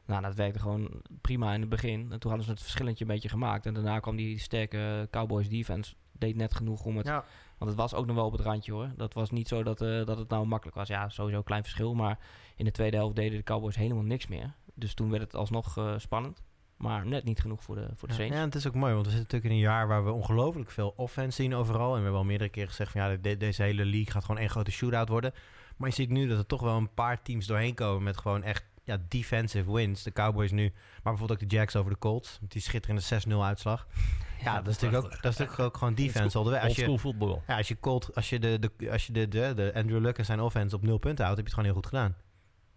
Nou, dat werkte gewoon prima in het begin. En toen hadden ze het verschillentje een beetje gemaakt. En daarna kwam die sterke Cowboys defense. Deed net genoeg om het Ja, want het was ook nog wel op het randje hoor. Dat was niet zo dat, eh, dat het nou makkelijk was. Ja, sowieso een klein verschil. Maar in de tweede helft deden de Cowboys helemaal niks meer. Dus toen werd het alsnog eh, spannend. Maar net niet genoeg voor de, voor de Ja, Saints. ja, het is ook mooi, want we zitten natuurlijk in een jaar waar we ongelooflijk veel offense zien overal. En we hebben al meerdere keren gezegd van ja, de- deze hele league gaat gewoon één grote shootout worden. Maar je ziet nu dat er toch wel een paar teams doorheen komen met gewoon echt ja, defensive wins. De Cowboys nu, maar bijvoorbeeld ook de Jacks over de Colts. met Die schitterende 6-0 uitslag. Ja, dat, is natuurlijk ook, dat is natuurlijk ook gewoon defense. Als je, voetbal. ja, als je, Colt, als je, de, de, als je de, de, de Andrew Luck en zijn offense op nul punten houdt, heb je het gewoon heel goed gedaan.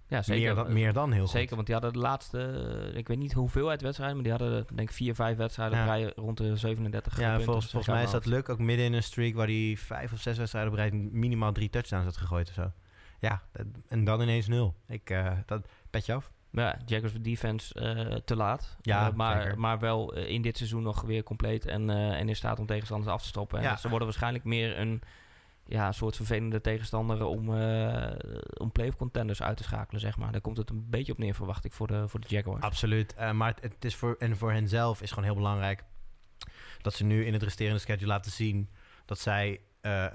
Ja, zeker. Meer, dan, meer dan heel goed. Zeker, want die hadden de laatste, ik weet niet hoeveelheid wedstrijden, maar die hadden denk ik vier, vijf wedstrijden Ja. rij rond de 37 Ja, punten. volgens, volgens mij is dat Luck ook midden in een streak waar hij vijf of zes wedstrijden op rij minimaal drie touchdowns had gegooid of zo. Ja, en dan ineens nul. Ik, eh dat petje af. Ja, Jaguars defense eh, te laat. Ja, Eh, maar, zeker. maar wel in dit seizoen nog weer compleet en, en in staat om tegenstanders af te stoppen. En Ja. ze worden waarschijnlijk meer een ja, een soort vervelende tegenstander om, eh om playoff contenders uit te schakelen, zeg maar. Daar komt het een beetje op neer, verwacht ik, voor de, voor de Jaguars. Absoluut. Eh, maar het, het is voor, en voor hen zelf is gewoon heel belangrijk dat ze nu in het resterende schedule laten zien dat zij eh,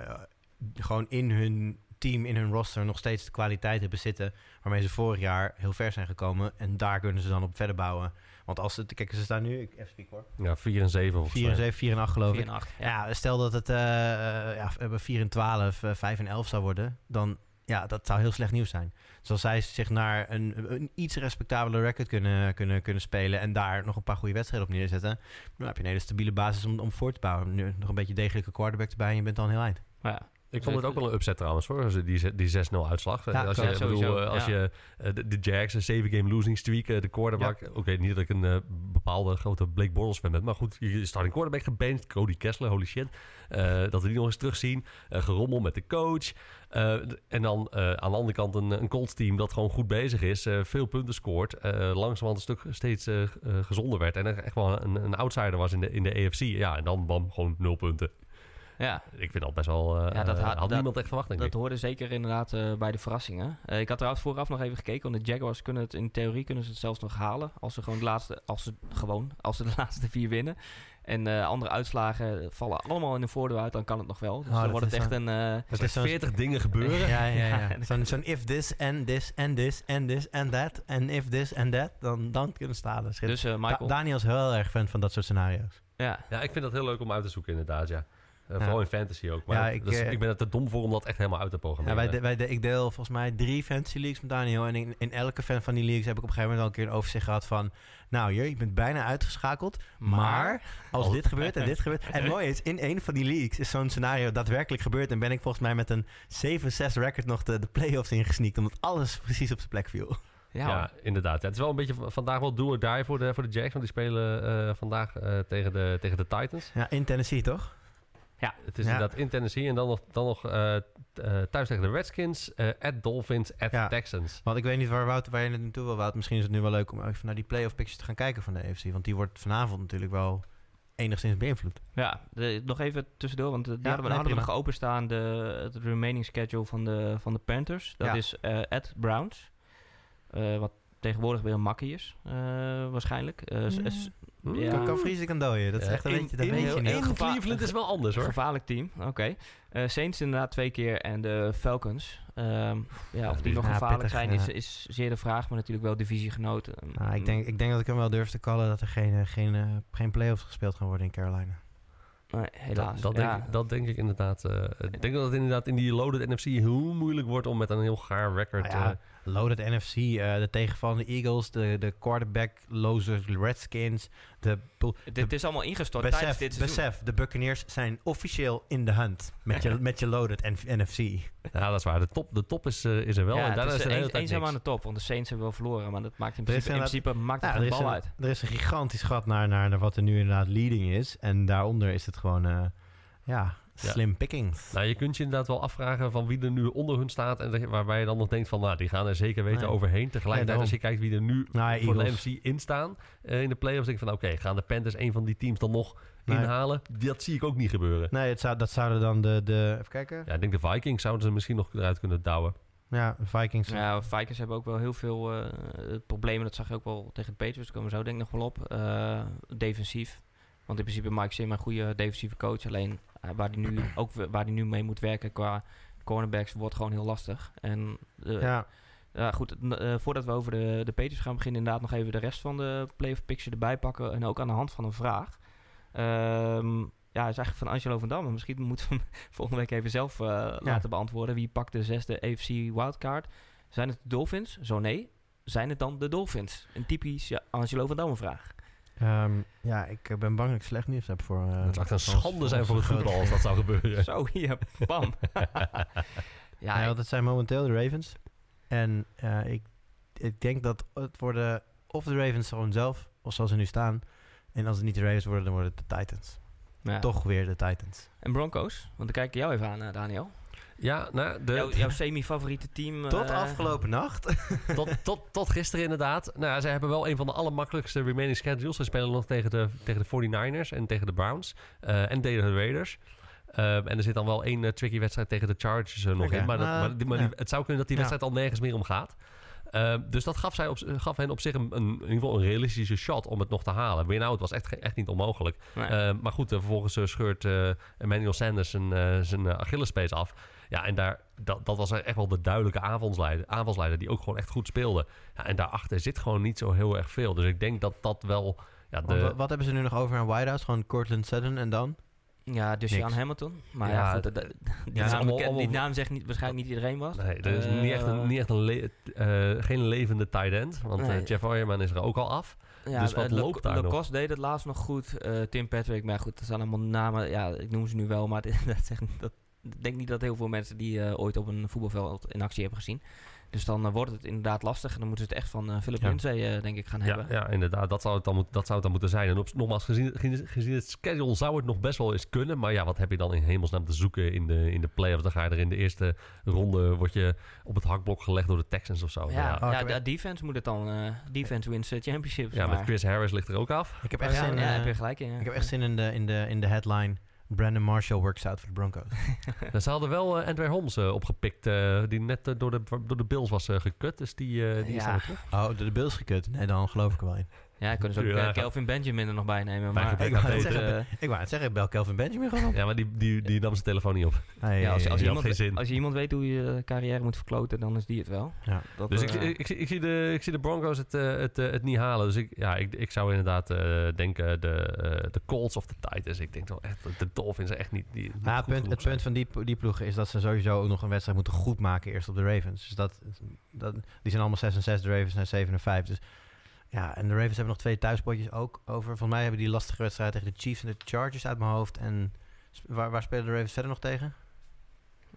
gewoon in hun team, in hun roster nog steeds de kwaliteit hebben zitten waarmee ze vorig jaar heel ver zijn gekomen. En daar kunnen ze dan op verder bouwen. Want als het, kijk, ze staan nu, ik even spiek hoor, Ja, 4 en 7 volgens 4 en mij. 7, 4 en 8 geloof 4 ik. en 8. Ja, stel dat het eh, eh, ja, we hebben 4 en 12, eh, 5 en 11 zou worden, dan ja, dat zou heel slecht nieuws zijn. Dus als zij zich naar een, een iets respectabele record kunnen, kunnen, kunnen spelen en daar nog een paar goede wedstrijden op neerzetten, dan heb je een hele stabiele basis om, om voor te bouwen. Nu nog een beetje degelijke quarterback erbij en je bent dan heel eind. Ja, Ik vond het ook wel een upset trouwens hoor, die, die 6-0 uitslag. Ja, als je, bedoel, eh, als ja. je eh, de, de Jags, een 7-game losing streak, eh, de quarterback. Oké, niet dat ik een bepaalde grote Blake Bortles fan ben, maar goed, je starting quarterback gebenched, Cody Kessler, holy shit. Dat we die nog eens terugzien. Eh gerommel met de coach. En dan aan de andere kant een, een Colts team dat gewoon goed bezig is. veel punten scoort. langzamerhand een stuk steeds gezonder werd. En echt wel een, een outsider was in de, in de AFC. Ja, en dan bam, gewoon nul punten. Ja, Ik vind dat best wel... eh, Ja, dat eh, had- had dat- niemand echt verwacht, denk dat ik. hoorde zeker inderdaad eh, bij de verrassingen. Eh, ik had trouwens vooraf nog even gekeken, want de Jaguars kunnen het in theorie kunnen ze het zelfs nog halen als ze gewoon de laatste, als ze gewoon, als ze de [LAUGHS] laatste vier winnen. En eh, andere uitslagen vallen allemaal in de voordeel uit, dan kan het nog wel. Dus Oh, dan wordt het echt zo- een. eh, Dat Er is 40 dingen gebeuren. [LAUGHS] Ja, ja, Ja, [LAUGHS] Zo'n if this and this and this and this and that and if this and that, dan, dan kunnen ze het halen. Dus Michael. Da- Daniel is heel erg fan van dat soort scenario's. ja. Ja, ik vind dat heel leuk om uit te zoeken inderdaad, ja. Eh, Ja. Vooral in fantasy ook. Maar Ja, ik, dat is- eh, ik ben er te dom voor om dat echt helemaal uit te Ja, programmeren. wij, de- wij, de- ik deel volgens mij drie fantasy leagues met Daniel. En in, in elke fan van die leagues heb ik op een gegeven moment al een keer een overzicht gehad van... Nou, je, je bent bijna uitgeschakeld. Maar, als Oh. dit gebeurt en dit gebeurt... En [LAUGHS] mooi is, in een van die leagues is zo'n scenario daadwerkelijk gebeurd. En ben ik volgens mij met een 7-6 record nog de, de playoffs ingesneakt. Omdat alles precies op zijn plek viel. Ja, inderdaad. Ja, het is wel een beetje vandaag wel do or die voor de, voor de Jacks. Want die spelen eh, vandaag eh, tegen, de, tegen de Titans. Ja, in Tennessee toch? Het is Ja. inderdaad in Tennessee. En dan nog, dan nog eh, eh, thuis tegen de Redskins. eh at Dolphins, at Ja. Texans. Want ik weet niet waar, Wout, waar je het naartoe wil, Wout. Misschien is het nu wel leuk om even naar die playoff pictures te gaan kijken van de AFC. Want die wordt vanavond natuurlijk wel enigszins beïnvloed. Ja, de- nog even tussendoor, want die Ja, hadden, we, hadden nog openstaan, de, het remaining schedule van de, van de Panthers. Dat Ja. is eh at Browns, Eh, wat tegenwoordig weer een makkie is, eh, waarschijnlijk. Hm? Ja. Kan, kan vriezen, kan dooien. Dat is echt een in- beetje, dat in- weet je niet. Cleveland is wel anders hoor. gevaarlijk team, oké. Eh, Saints inderdaad twee keer en de Falcons. Ehm, ja, of die die nog ja, gevaarlijk pittig, zijn is, is zeer de vraag, maar natuurlijk wel divisiegenoten. Nou, ik, denk, ik denk dat ik hem wel durf te callen dat er geen, eh, geen, eh, geen playoffs gespeeld gaan worden in Carolina. Nee, helaas. Dat, dat, ja. denk, ik- dat denk ik inderdaad. eh, ik denk dat het inderdaad in die loaded NFC heel moeilijk wordt om met een heel gaar record... Nou ja, eh, Loaded NFC, eh, de tegenvallende Eagles, de, de quarterback-loze Redskins. De, Dit is allemaal ingestort tijdens besef, dit seizoen. besef, de Buccaneers zijn officieel in de hunt met je, met je loaded NFC. ja, dat is waar. De top, de top is, eh, is er wel. ja, en daar het is is de hele een, tijd eenzaam aan de top, want de Saints hebben wel verloren, maar dat maakt in Er principe, in principe maakt het Ja, er, bal een, uit. er is een gigantisch gat naar, naar, naar wat er nu inderdaad leading is. En daaronder is het gewoon, eh, ja, slim pickings. Nou, je kunt je inderdaad wel afvragen van wie er nu onder hun staat. En waarbij je dan nog denkt van, nou, die gaan er zeker weten Nee. overheen. Tegelijkertijd, Nee, als je kijkt wie er nu Nou voor de. NFC in staan eh, in de playoffs, denk ik van, oké, gaan de Panthers een van die teams dan nog Nee. inhalen? Dat zie ik ook niet gebeuren. Nee, het zou, dat zouden dan de, de... Even kijken. Ja, ik denk de Vikings zouden ze misschien nog eruit kunnen douwen. Ja, Vikings. Ja, Vikings hebben ook wel heel veel eh, problemen. Dat zag je ook wel tegen de Patriots. Daar komen we zo denk ik nog wel op. Eh, defensief. Want in principe Mike Sim een goede defensieve coach. Alleen waar hij nu [CLEARS THROAT] ook waar hij nu mee moet werken qua cornerbacks wordt gewoon heel lastig. En eh, ja. Ja, goed, eh, voordat we over de, de Patriots gaan beginnen, inderdaad nog even de rest van de playoff picture erbij pakken. En ook aan de hand van een vraag. Ehm, ja, is eigenlijk van Angelo van Dam. Misschien [LAUGHS] moeten we hem volgende week even zelf eh, laten beantwoorden. Wie pakt de zesde AFC wildcard? Zijn het de Dolphins? Zo nee. Zijn het dan de Dolphins? Een typisch ja, Angelo van Damme vraag. Ehm, ja, ik eh, ben bang dat ik slecht nieuws heb voor... eh, het zou echt een schande zijn voor het voetbal als dat zou gebeuren. Zo, hier, bam. [LAUGHS] ja, het zijn momenteel de Ravens. En eh, ik, ik denk dat het worden of de Ravens gewoon zelf, of zoals ze nu staan. En als het niet de Ravens worden, dan worden het de Titans. ja. Toch weer de Titans. En Broncos? Want dan kijk ik jou even aan, Daniel. Ja, nou, de, Jouw, jouw semi-favoriete team. Tot eh, afgelopen nacht. [LAUGHS] tot, tot, tot gisteren inderdaad. Nou, zij hebben wel een van de allermakkelijkste remaining schedules. Ze spelen nog tegen de, tegen de 49ers en tegen de Browns. eh, en tegen de Raiders. Ehm, en er zit dan wel één eh, tricky wedstrijd tegen de Chargers er nog in. Maar, dat, maar, die- maar ja. die- het zou kunnen dat die Ja. wedstrijd al nergens meer om gaat. Ehm, dus dat gaf, zij op, gaf hen op zich een, een, in ieder geval een realistische shot om het nog te halen. Win-out was echt, echt niet onmogelijk. nee. Eh, maar goed, eh, vervolgens eh, scheurt eh, Emmanuel Sanders zijn, eh, zijn eh, Achillespees af. Ja, en daar, dat, dat was echt wel de duidelijke aanvalsleider, aanvalsleider die ook gewoon echt goed speelde. Ja, en daarachter zit gewoon niet zo heel erg veel. Dus ik denk dat dat wel... Ja, de, wat hebben ze nu nog over aan wideouts? Gewoon Cortland Sutton en dan? Ja, dus Jan niks. Hamilton. Maar Ja, ja, goed, dat- dat- die, ja, naam, allemaal- die naam zegt niet, waarschijnlijk niet iedereen was. nee, er is Eh, niet echt een, niet echt een le- eh, geen levende tight end. Want eh. Jeff Oyerman is er ook al af. Ja, Dus wat eh, Lo- loopt daar nog? Deed het laatst nog goed. eh, Tim Patrick, maar goed, dat zijn allemaal namen. Ja, ik noem ze nu wel, maar [LAUGHS] dat, zegt, dat ik denk niet dat heel veel mensen die eh, ooit op een voetbalveld in actie hebben gezien. Dus dan eh, wordt het inderdaad lastig. En dan moeten ze het echt van eh Philip Ja. Lindsay, eh, denk ik, gaan Ja, hebben. ja, inderdaad. Dat zou, het dan, moet- dat zou het dan moeten zijn. En op, nogmaals, gezien, gezien, het schedule zou het nog best wel eens kunnen. Maar ja, wat heb je dan in hemelsnaam te zoeken in de, in de playoffs? Dan ga je er in de eerste ronde, word je op het hakblok gelegd door de Texans of zo. Ja, ja. Oh, heb de defense moet het dan. eh, defense wins championships. Ja, met Chris Harris ligt er ook af. Ik heb echt zin, ja, eh, heb je gelijk in. ik heb echt zin in de, in de, in de headline. Brandon Marshall works out voor de Broncos. [LAUGHS] Nou, ze hadden wel eh Andre Holmes eh, opgepikt, eh, die net door, de, door de Bills was eh, gekut. Dus die, eh, die is Ja. er. Oh, de, de Bills gekut. Nee, dan geloof ik er wel in. Ja, kunnen ze ook Ja, eh, Kelvin Benjamin er nog bij nemen. Maar aan goed, beter. eh, Ik wou het zeggen, ik bel Kelvin Benjamin gewoon op. Ja, maar die, die, die nam zijn telefoon niet op. Hey, ja, als, als, die iemand, geen zin. als je iemand weet hoe je je carrière moet verkloten, dan is die het wel. Ja. Dat, Dus ik, eh, ik, ik, zie- ik, zie de, ik zie de Broncos het, eh, het, eh, het niet halen. Dus ik, ja, ik, ik zou inderdaad eh, denken de, eh, de Colts of de Titans. Ik denk wel echt, de Dolphins zijn echt niet, niet, niet Ja, het goed punt, genoeg het punt van die, die ploegen is dat ze sowieso ook nog een wedstrijd moeten goed maken eerst op de Ravens. Dus dat, dat, die zijn allemaal 6 en 6, de Ravens zijn 7 en 5. Dus ja, en de Ravens hebben nog twee thuispotjes ook over. Volgens mij hebben die lastige wedstrijd tegen de Chiefs en de Chargers uit mijn hoofd. En waar, waar spelen de Ravens verder nog tegen?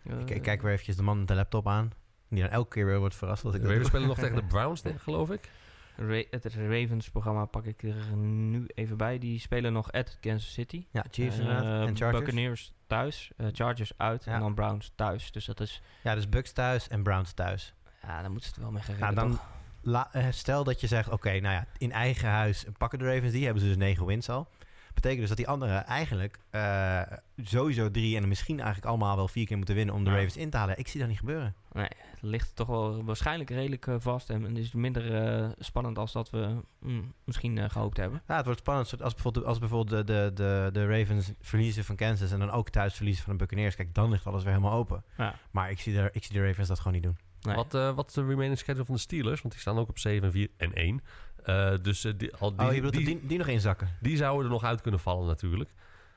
eh, ik, ik kijk weer eventjes de man met de laptop aan. Die dan elke keer weer wordt verrast dat ik De Ravens spelen nog [LAUGHS] tegen de Browns, denk ik, geloof ik. Ra- het Ravens-programma pak ik er nu even bij. Die spelen nog at Kansas City. Ja, Chiefs Eh. En Chargers. Buccaneers thuis, eh, Chargers uit Ja. en dan Browns thuis. Dus dat is, Ja, dus Bucks thuis en Browns thuis. ja, daar moeten ze het wel mee gaan Nou, dan toch? La- eh, stel dat je zegt, oké, nou ja, in eigen huis pakken de Ravens die, hebben ze dus negen wins al. Betekent dus dat die anderen eigenlijk eh, sowieso drie en misschien eigenlijk allemaal wel vier keer moeten winnen om de Ja. Ravens in te halen. Ik zie dat niet gebeuren. Nee, het ligt toch wel waarschijnlijk redelijk eh, vast. En het is minder spannend als dat we mm, misschien eh, gehoopt hebben. Ja, het wordt spannend als bijvoorbeeld, als bijvoorbeeld de, de, de, de Ravens verliezen van Kansas en dan ook thuis verliezen van de Buccaneers. Kijk, dan ligt alles weer helemaal open. Ja. Maar ik zie, de, ik zie de Ravens dat gewoon niet doen. Nee. Wat, eh, wat is de remaining schedule van de Steelers? Want die staan ook op 7, 4 en 1. Eh, dus eh, die, al die, oh, je bedoelt die, die, die nog inzakken? die zouden er nog uit kunnen vallen natuurlijk.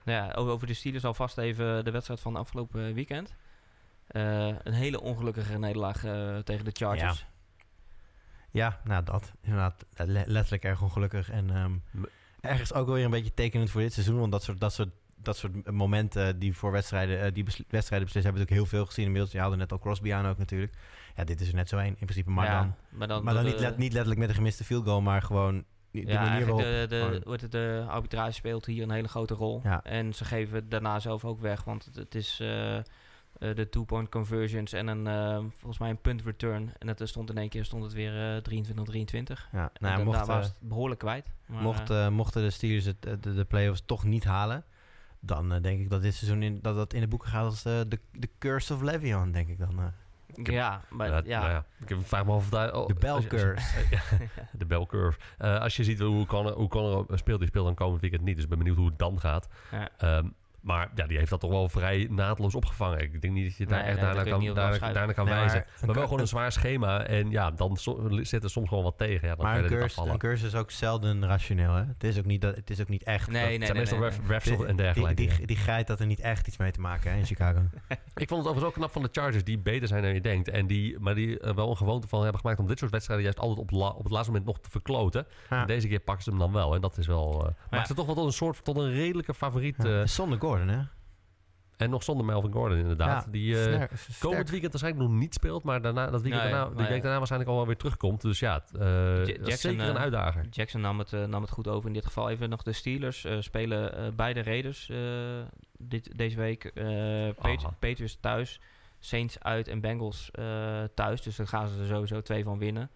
Ja, over de Steelers alvast even de wedstrijd van afgelopen weekend. Eh, een hele ongelukkige nederlaag tegen de Chargers. Ja, nou dat. Inderdaad, le- letterlijk erg ongelukkig. En ehm, ergens ook wel weer een beetje tekenend voor dit seizoen. Want dat soort, dat soort, dat soort momenten die voor wedstrijden, die wedstrijden beslissen, hebben we natuurlijk heel veel gezien inmiddels. Je haalde net al Crosby aan ook natuurlijk. Ja, dit is er net zo één in principe. Maar Ja, dan, maar dan, maar dan de- niet, let- niet letterlijk met een gemiste field goal, maar gewoon de ja, manier waarop... de, de, gewoon- wordt het, de arbitrage speelt hier een hele grote rol. Ja. En ze geven daarna zelf ook weg, want het, het is eh, eh, de two-point conversions en een, eh, volgens mij een punt return. En het stond in één keer stond het weer eh 23-23. ja, Nou, mocht, daar was het behoorlijk kwijt. Maar, mocht, mochten de Steelers het, de, de playoffs toch niet halen, dan denk ik dat dit seizoen in, dat dat in de boeken gaat als de, de Curse of Le'Veon, denk ik dan. Heb- ja, maar Ja, ja. nou ja, ik vraag me af of daar... oh, de Bell als je- als je- Curse. [LAUGHS] de bell curve. Eh, als je ziet hoe Connor, hoe Connor speelt, die speelt dan komend weekend niet. Dus ik ben benieuwd hoe het dan gaat. Ja. Ehm, maar ja, die heeft dat toch wel vrij naadloos opgevangen. Ik denk niet dat je daar Nee, echt nee, daar daarna kan, daarna, daarna kan Nee, maar wijzen. Maar, wel gewoon een zwaar schema. En ja, dan so- zit er soms gewoon wat tegen. Ja, dan Maar kan een afvallen. een curse is ook zelden rationeel. Hè? Het, is ook niet dat, het is ook niet echt. Nee, Dat- nee, het zijn meestal nee, ref- nee. refs die, en dergelijke. Die, die, die geit dat er niet echt iets mee te maken hè, in Chicago. [LAUGHS] Ik vond het overigens ook knap van de Chargers, die beter zijn dan je denkt. En die, maar die er wel een gewoonte van hebben gemaakt om dit soort wedstrijden juist altijd op, la- op het laatste moment nog te verkloten. Ja. En deze keer pakken ze hem dan wel. En dat is wel. eh maakt ze toch wel tot een soort tot een redelijke favoriet. Ja. eh, Zonder Gordon, hè? en nog zonder Melvin Gordon, inderdaad. Ja, die eh, sterk- sterk. komend weekend waarschijnlijk nog niet speelt, maar daarna, dat weekend Nee, daarna, die week daarna waarschijnlijk al wel weer terugkomt. Dus ja, eh, is Jackson, zeker een eh, uitdager. Jackson nam het, eh, nam het goed over in dit geval. Even nog de Steelers eh, spelen eh, beide Raiders eh, dit, deze week. eh. Patriots thuis, Saints uit en Bengals eh, thuis. Dus daar gaan ze er sowieso twee van winnen.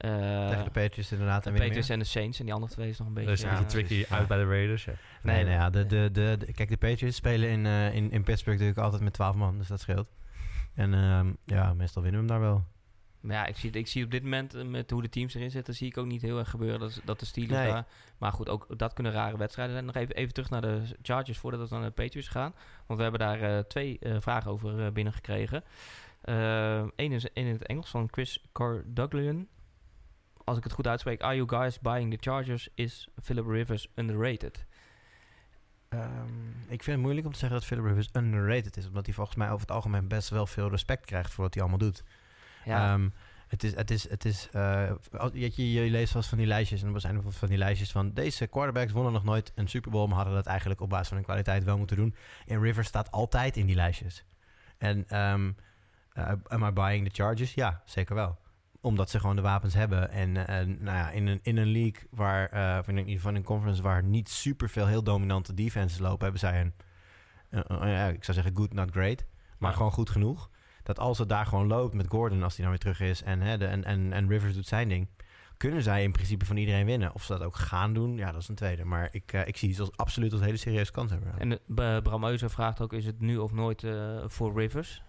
Eh, Tegen de Patriots inderdaad. de En weer Patriots en de Saints. En die andere twee is nog een beetje... Dat is een ja, beetje tricky precies, ja. uit bij de Raiders. Ja. Nee, nee, ja, de, de, de, de- kijk, de Patriots spelen in, eh, in, in Pittsburgh natuurlijk altijd met 12 man, dus dat scheelt. En ehm, ja, meestal winnen we hem daar wel. Maar ja, ik zie, ik zie op dit moment eh, met hoe de teams erin zitten, zie ik ook niet heel erg gebeuren dat, dat de Steelers Nee. daar... Maar goed, ook dat kunnen rare wedstrijden zijn. Nog even, even terug naar de Chargers voordat we naar de Patriots gaan. Want we hebben daar eh, twee eh, vragen over eh, binnengekregen. Eén is één in het Engels van Chris Cardoglian. Als ik het goed uitspreek. Are you guys buying the Chargers? Is Philip Rivers underrated? Ehm, ik vind het moeilijk om te zeggen dat Philip Rivers underrated is, omdat hij volgens mij over het algemeen best wel veel respect krijgt voor wat hij allemaal doet. Ja, Ehm, het is, het is, het is eh, je, je, leest wel van die lijstjes en er zijn van die lijstjes van deze quarterbacks wonnen nog nooit een Super Bowl, maar hadden dat eigenlijk op basis van hun kwaliteit wel moeten doen. En Rivers staat altijd in die lijstjes. En um, am I buying the Chargers? Ja, zeker wel. Omdat ze gewoon de wapens hebben. En, en nou ja, in, een, in een league waar, uh, in ieder geval een conference waar niet super veel heel dominante defenses lopen, hebben zij een, uh, ik zou zeggen good, not great, maar Ja. gewoon goed genoeg. Dat als het daar gewoon loopt met Gordon, als hij nou weer terug is, en, hè, de, en, en, en Rivers doet zijn ding, kunnen zij in principe van iedereen winnen. Of ze dat ook gaan doen, ja, dat is een tweede. Maar ik, uh, ik zie ze als absoluut als hele serieuze kans hebben. En uh, Bram Euser vraagt ook, is het nu of nooit voor Rivers?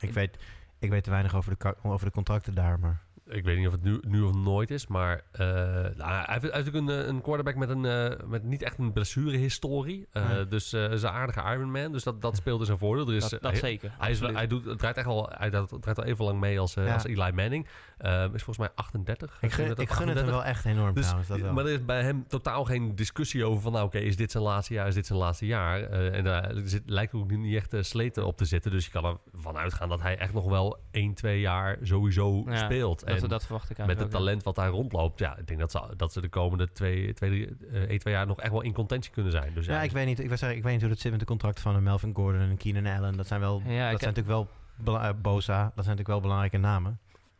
Ik, weet, ik weet te weinig over de, over de contracten daar, maar... Ik weet niet of het nu, nu of nooit is, maar uh, nou, hij heeft natuurlijk een, een quarterback met, een, uh, met niet echt een blessurehistorie. Uh, nee. Dus uh, is een aardige Ironman, dus dat, dat speelt in zijn voordeel. Er is, dat, dat hij, zeker. Hij, is, hij doet, het draait echt al, hij draait al even lang mee als, ja. als Eli Manning. Uh, is volgens mij 38. Ik gun, ik gun 38. het hem wel echt enorm dus, trouwens. Dat wel. Maar er is bij hem totaal geen discussie over van... nou oké, okay, is dit zijn laatste jaar, is dit zijn laatste jaar? En daar zit, lijkt ook niet echt sleten op te zitten. Dus je kan ervan uitgaan dat hij echt nog wel 1, 2 jaar sowieso ja, speelt. En dat verwacht ik Met het talent wat daar rondloopt... ja, ik denk dat ze, dat ze de komende 2, 2, 1, 2 jaar nog echt wel in contentie kunnen zijn. Dus, ja, ja ik, weet niet, ik, zeggen, ik weet niet hoe het zit met de contracten van Melvin Gordon en Keenan Allen. Dat zijn wel, ja, dat zijn natuurlijk wel... Uh, Bosa, dat zijn natuurlijk wel belangrijke namen.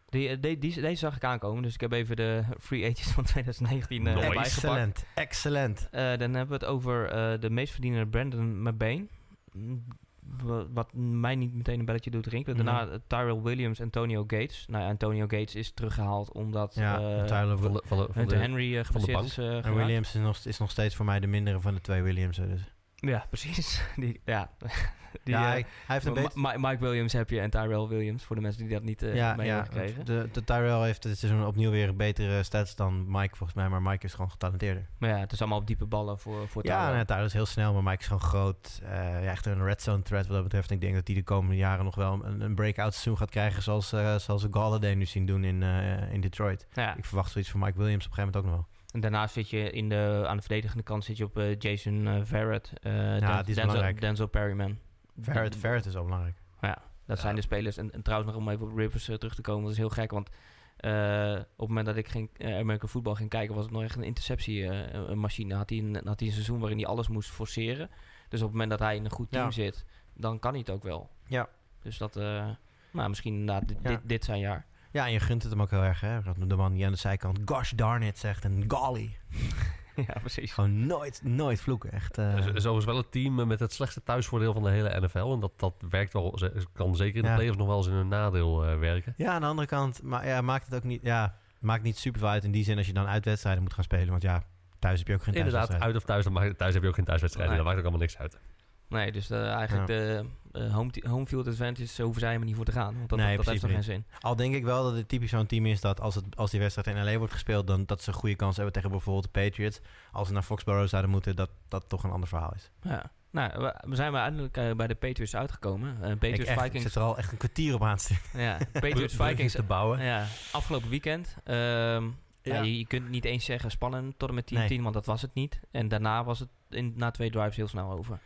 Die, die, die, deze zag ik aankomen, dus ik heb even de free agents van [LAUGHS] 2019 uh, nice. Excellent, excellent. Uh, dan hebben we het over uh, de meest verdienende Brandon McBain. Wat mij niet meteen een belletje doet rinkelen. Daarna mm. Tyrell Williams, Antonio Gates. Nou, Antonio Gates is teruggehaald omdat ja, uh, Tyler van de, van de, van Hunter de, Henry uh, van de bank. is. Uh, en Williams is nog, is nog steeds voor mij de mindere van de twee Williamsen. Dus. Ja, precies. [LAUGHS] Die, ja. [LAUGHS] Die, ja, hij, hij heeft een beetje... Mike Williams heb je en Tyrell Williams, voor de mensen die dat niet uh, ja, mee ja, hebben gekregen. De, de Tyrell heeft dit seizoen opnieuw weer een betere stats dan Mike volgens mij, maar Mike is gewoon getalenteerder. Maar ja, het is allemaal op diepe ballen voor, voor Ja, nee, Tyrell is heel snel, maar Mike is gewoon groot. Uh, ja, echt een red zone threat wat dat betreft. Ik denk dat hij de komende jaren nog wel een, een breakout seizoen gaat krijgen zoals, zoals we Galladay nu zien doen in, in Detroit. Ja. Ik verwacht zoiets van Mike Williams op een gegeven moment ook nog wel. En daarnaast zit je in de, aan de verdedigende kant zit je op uh, Jason uh, Verrett, uh, ja, Den Denzel, belangrijk. Denzel Perryman. Verrett, Verrett is al belangrijk. Ja, dat ja. zijn de spelers. En, en, trouwens nog om even op Rivers terug te komen, dat is heel gek, want op het moment dat ik ging, American Football ging kijken, was het nog echt een interceptiemachine. had, hij een, had hij een seizoen waarin hij alles moest forceren. Dus op het moment dat hij in een goed team Ja. zit, dan kan hij het ook wel. Ja. Dus dat, nou, misschien inderdaad dit, Ja. dit, dit zijn jaar. Ja, en je gunt het hem ook heel erg, hè? Dat De man die aan de zijkant gosh darn it zegt en golly. [LAUGHS] ja, precies. Gewoon nooit, nooit vloeken, echt. eh. Het is wel het team met het slechtste thuisvoordeel van de hele NFL. En dat, dat werkt wel, kan zeker in de Ja. playoffs nog wel eens in hun nadeel eh, werken. Ja, aan de andere kant maar, ja, maakt het ook niet... Ja, maakt niet super veel uit in die zin als je dan uitwedstrijden moet gaan spelen. Want ja, thuis heb je ook geen Inderdaad, uit of thuis, dan mag, thuis heb je ook geen thuiswedstrijden. Nee. Dat maakt ook allemaal niks uit. Nee, dus eh, eigenlijk de eh, home, home field advantage eh, hoeven zij helemaal niet voor te gaan. Want dat, Nee, dat heeft toch geen zin. Al denk ik wel dat het typisch zo'n team is dat als, het, als die wedstrijd in LA wordt gespeeld... dan dat ze een goede kans hebben tegen bijvoorbeeld de Patriots. Als ze naar Foxborough zouden moeten, dat dat toch een ander verhaal is. Ja. Nou, we, we zijn maar uiteindelijk eh, bij de Patriots uitgekomen. Ik, Patriots echt, Vikings. zit er al echt een kwartier op aan. Ja, [LAUGHS] Patriots Vikings. te bouwen. Ja, afgelopen weekend. Ehm, ja. Ja. je, je kunt niet eens zeggen spannend tot en met 10-10, Nee. want dat was het niet. En daarna was het in, na twee drives heel snel over.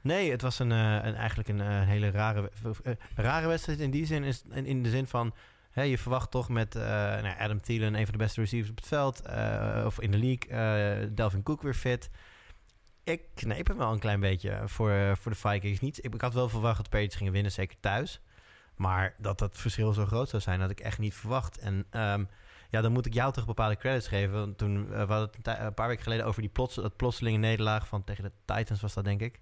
Nee, het was een, eh, een, eigenlijk een eh, hele rare, eh, rare wedstrijd in die zin. Is, in, de zin van, hè, je verwacht toch met nou, Adam Thielen, een van de beste receivers op het veld, of in de league, Delvin Cook weer fit. Ik kneep hem wel een klein beetje voor, voor de Vikings. Niet, ik, ik had wel verwacht dat de Patriots gingen winnen, zeker thuis. Maar dat dat verschil zo groot zou zijn, had ik echt niet verwacht. En ehm, ja, dan moet ik jou toch bepaalde credits geven. Toen we hadden het een, een paar weken geleden over die plots, dat plotselinge nederlaag van tegen de Titans was dat, denk ik.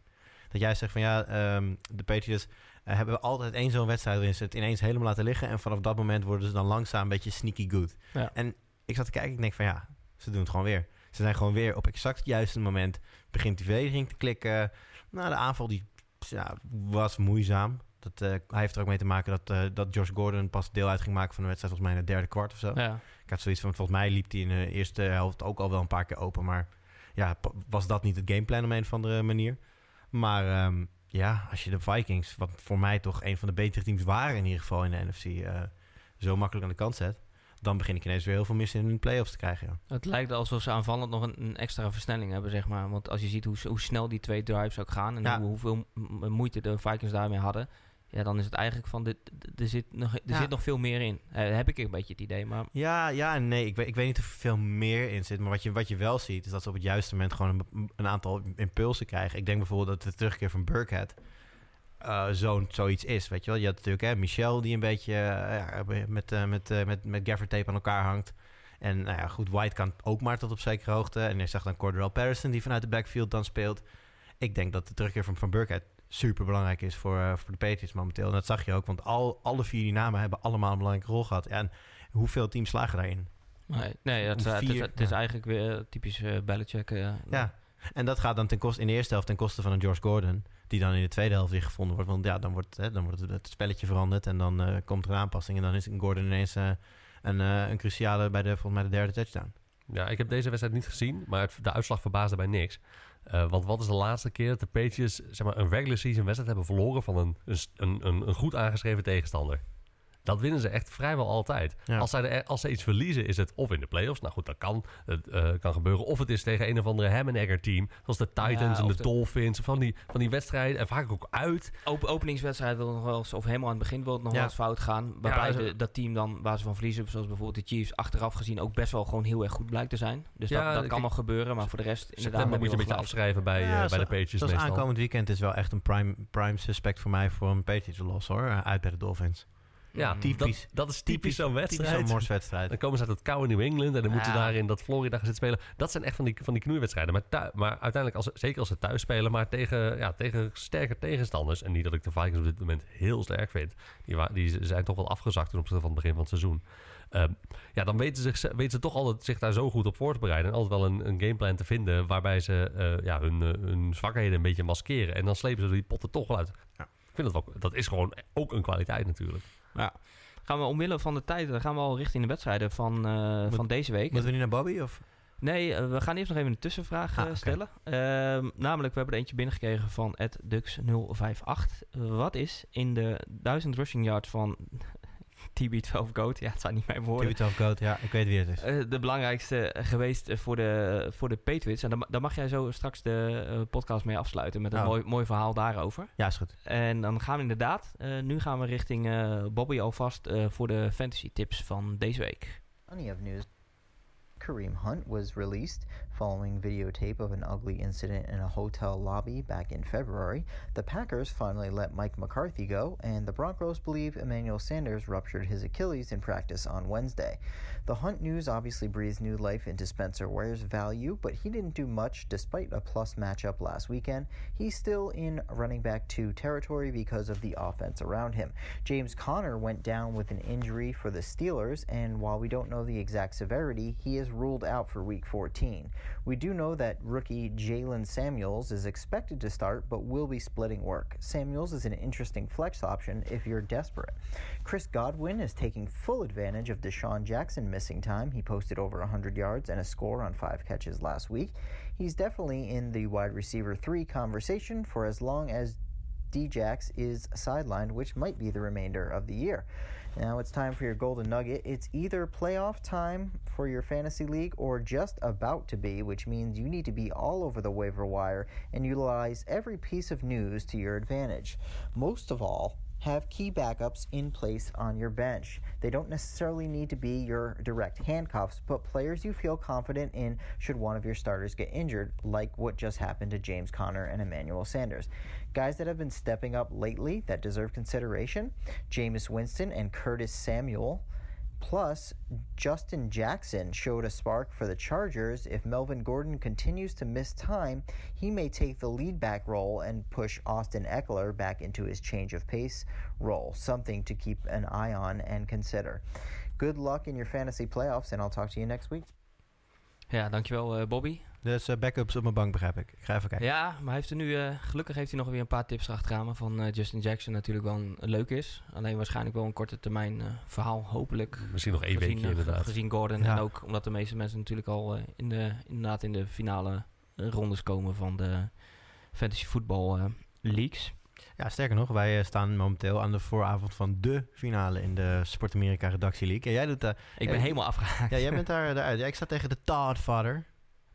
Dat jij zegt van ja, ehm, de Patriots eh, hebben altijd één zo'n wedstrijd waarin ze het ineens helemaal laten liggen. En vanaf dat moment worden ze dan langzaam een beetje sneaky good. Ja. En ik zat te kijken, ik denk van ja, ze doen het gewoon weer. Ze zijn gewoon weer op exact het juiste moment. Begint die verdediging te klikken. Nou, de aanval die ja, was moeizaam. Dat, eh, hij heeft er ook mee te maken dat, eh, dat Josh Gordon pas deel uit ging maken van de wedstrijd, volgens mij in het derde kwart of zo. Ja. Ik had zoiets van, volgens mij liep hij in de eerste helft ook al wel een paar keer open. Maar ja, was dat niet het gameplan op een of andere manier? Maar ehm, ja, als je de Vikings, wat voor mij toch een van de betere teams waren in ieder geval in de NFC, eh, zo makkelijk aan de kant zet, dan begin ik ineens weer heel veel mis in de playoffs te krijgen. Ja. Het lijkt alsof ze aanvallend nog een, een extra versnelling hebben, zeg maar. Want als je ziet hoe, hoe snel die twee drives ook gaan en Ja. hoe, hoeveel moeite de Vikings daarmee hadden, ja, dan is het eigenlijk van, dit, er, zit nog, er Ja. zit nog veel meer in. Eh, heb ik een beetje het idee, maar Ja, ja nee. Ik weet, ik weet niet of er veel meer in zit. Maar wat je, wat je wel ziet, is dat ze op het juiste moment gewoon een, aantal impulsen krijgen. Ik denk bijvoorbeeld dat de terugkeer van Burkhead eh, zo'n zoiets is. Weet je wel, je had natuurlijk hè, Michel die een beetje eh, met, met, met, met gaffer tape aan elkaar hangt. En nou ja, goed, White kan ook maar tot op zekere hoogte. En je zag dan Cordell Patterson die vanuit de backfield dan speelt. Ik denk dat de terugkeer van Van Burkhead super belangrijk is voor, eh, voor de Patriots momenteel. En dat zag je ook, want al, alle vier die namen hebben allemaal een belangrijke rol gehad. En hoeveel teams slagen daarin? Nee, nee het, is- het, is, Vier, het is ja. eigenlijk weer typisch eh Belichick. eh, Ja, en dat gaat dan ten koste, in de eerste helft ten koste van een George Gordon. Die dan in de tweede helft weer gevonden wordt. Want ja, dan wordt, hè, dan wordt het, spelletje veranderd. En dan eh, komt er een aanpassing. En dan is Gordon ineens eh, een, eh, een cruciale bij de, volgens mij de derde touchdown. Ja, ik heb deze wedstrijd niet gezien, maar het- de uitslag verbaasde mij niks. Eh, want wat is de laatste keer dat de Patriots zeg maar, een regular season wedstrijd hebben verloren van een, een, een, een, een goed aangeschreven tegenstander? Dat winnen ze echt vrijwel altijd. Ja. Als, zij er, als ze iets verliezen, is het of in de playoffs. Nou goed, dat kan, het, eh, kan gebeuren. Of het is tegen een of andere ham and egger team. Zoals de Titans Ja, en de, de- Dolphins. Van die, van die wedstrijden. En vaak ook uit. Op, openingswedstrijd wil nog wel eens, of helemaal aan het begin wil het nog Ja. wel eens fout gaan. Waarbij Ja, zo- de, dat team dan, waar ze van verliezen, zoals bijvoorbeeld de Chiefs, achteraf gezien ook best wel gewoon heel erg goed blijkt te zijn. Dus Ja, dat, dat ik- kan nog gebeuren, maar voor de rest inderdaad... September moet je een beetje gelijk. afschrijven bij, Ja, eh, bij zo- de Patriots meestal. aankomend weekend is wel echt een prime, prime suspect voor mij voor een Patriots los hoor. Uit bij de Dolphins. Ja, typisch. dat, dat is typisch zo'n Typisch wedstrijd. zo'n morswedstrijd. Dan komen ze uit het koude New England en dan moeten ze daar in dat Florida gaan zitten spelen. Dat zijn echt van die, van die knoeiwedstrijden. Maar, thui- maar uiteindelijk, als, ze- zeker als ze thuis spelen, maar tegen, ja, tegen sterke tegenstanders. En niet dat ik de Vikings op dit moment heel sterk vind. Die, die zijn toch wel afgezakt ten opzichte van het begin van het seizoen. Ehm, ja, dan weten ze, weten ze toch altijd zich daar zo goed op voor te bereiden. En altijd wel een, een gameplan te vinden waarbij ze eh, ja, hun, eh, hun zwakheden een beetje maskeren. En dan slepen ze die potten toch wel uit. Ja. Ik vind dat wel, dat is gewoon ook een kwaliteit natuurlijk. Ja. Gaan we omwille van de tijd, dan gaan we al richting de wedstrijden van, eh, Moet- van deze week. Moeten we nu naar Bobby? Of? Nee, eh, we gaan eerst nog even een tussenvraag Ah, eh, stellen. Ehm, namelijk, we hebben er eentje binnengekregen van Dux058. Wat is in de 1000 rushing yards van TB12 Goat, ja, het zijn niet mijn woorden, TV12 Goat, ja, ik weet wie het is. eh, de belangrijkste geweest eh, voor de, voor de Patriots. En dan, dan mag jij zo straks de eh, podcast mee afsluiten met een Oh. mooi, mooi verhaal daarover. Ja, is goed. En dan gaan we inderdaad, eh, nu gaan we richting eh, Bobby alvast eh, voor de fantasy tips van deze week. Plenty of news. Kareem Hunt was released following videotape of an ugly incident in a hotel lobby back in February. The Packers finally let Mike McCarthy go, and the Broncos believe Emmanuel Sanders ruptured his Achilles in practice on Wednesday. The Hunt news obviously breathes new life into Spencer Ware's value, but he didn't do much despite a plus matchup last weekend. He's still in running back two territory because of the offense around him. James Conner went down with an injury for the Steelers, and while we don't know the exact severity, he is ruled out for week 14. We do know that rookie Jalen Samuels is expected to start, but will be splitting work. Samuels is an interesting flex option if you're desperate. Chris Godwin is taking full advantage of Deshaun Jackson missing time. He posted over 100 yards and a score on five catches last week. He's definitely in the wide receiver three conversation for as long as Djax is sidelined, which might be the remainder of the year. Now it's time for your golden nugget. It's either playoff time for your fantasy league or just about to be, which means you need to be all over the waiver wire and utilize every piece of news to your advantage. Most of all, have key backups in place on your bench. They don't necessarily need to be your direct handcuffs, but players you feel confident in should one of your starters get injured, like what just happened to James Conner and Emmanuel Sanders. Guys that have been stepping up lately that deserve consideration Jameis Winston and Curtis Samuel. Plus, Justin Jackson showed a spark for the Chargers. If Melvin Gordon continues to miss time, he may take the lead back role and push Austin Eckler back into his change of pace role. Something to keep an eye on and consider. Good luck in your fantasy playoffs, and I'll talk to you next week. Ja, dankjewel eh, Bobby. Dus eh, backups op mijn bank, begrijp ik. Ik ga even kijken. Ja, maar hij heeft er nu, eh, gelukkig heeft hij nog weer een paar tips erachteraan van eh, Justin Jackson natuurlijk wel een, leuk is. Alleen waarschijnlijk wel een korte termijn eh, verhaal, hopelijk. Misschien nog één gezien, weekje inderdaad. Gezien Gordon Ja. en ook omdat de meeste mensen natuurlijk al eh, in de, inderdaad in de finale rondes komen van de fantasy voetbal eh, leagues. Ja, sterker nog, wij staan momenteel aan de vooravond van de finale in de Sport Amerika Redactie League. En jij doet daar... Ik ben helemaal afgehaakt. Ja, jij bent daar, daaruit. Ja, ik sta tegen de Toddfather,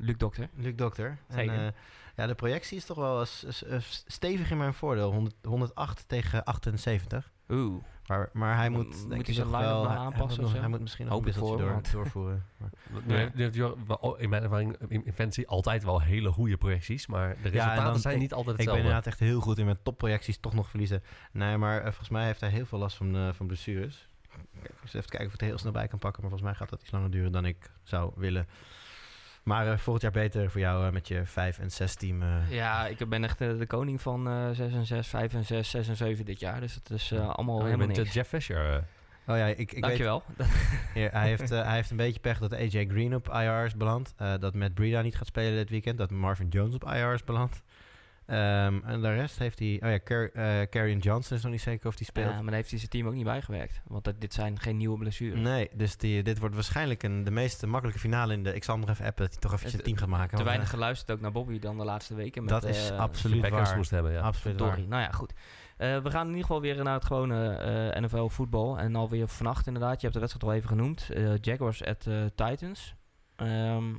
Luc Dokter. Luc Dokter. En, eh, ja, de projectie is toch wel s- s- s- stevig in mijn voordeel. 100 108 tegen 78. Oeh. Maar, maar hij moet, moet denk hij ik, zijn nog line-up wel... maar hij- hij aanpassen moet of nog- zo. Hij moet misschien nog Hoop een door, want- doorvoeren. Maar- [LAUGHS] Ja. wel- in mijn ervaring in in Fantasy altijd wel hele goede projecties. Maar de en resultaten dan- zijn ik- niet altijd Ik ben hetzelfde. inderdaad echt heel goed in met topprojecties toch nog verliezen. Nee, maar eh, volgens mij heeft hij heel veel last van, eh, van blessures. Kijk, even kijken of ik het er heel snel bij kan pakken. Maar volgens mij gaat dat iets langer duren dan ik zou willen. Maar eh, volgend jaar beter voor jou eh, met je 5 en 6 team. eh. Ja, ik ben echt de koning van eh 6 en 6, 5 en 6, 6 en 7 dit jaar. Dus het is eh, allemaal Oh, je helemaal bent niks. Jeff Fisher. Oh ja, ik, ik weet, [LAUGHS] Dankjewel. Hier, hij, heeft, eh, hij heeft een beetje pech dat AJ Green op IR is beland. Eh, dat Matt Breida niet gaat spelen dit weekend. Dat Marvin Jones op IR is beland. Ehm, en de rest heeft hij... Oh ja, Car eh, Carrion Johnson is nog niet zeker of hij speelt. Ja, maar dan heeft hij zijn team ook niet bijgewerkt. Want dat, dit zijn geen nieuwe blessures. Nee, dus die, dit wordt waarschijnlijk een, de meest makkelijke finale in de... Ik zal hem nog even appen dat hij toch even zijn team gaat maken. Te weinig eh, geluisterd ook naar Bobby dan de laatste weken. Met, dat is eh, absoluut waar. moest hebben, ja. Absoluut waar. Nou ja, goed. Eh, we gaan in ieder geval weer naar het gewone eh, NFL voetbal. En alweer vannacht inderdaad. Je hebt de wedstrijd al even genoemd. Jaguars at Titans. Ehm,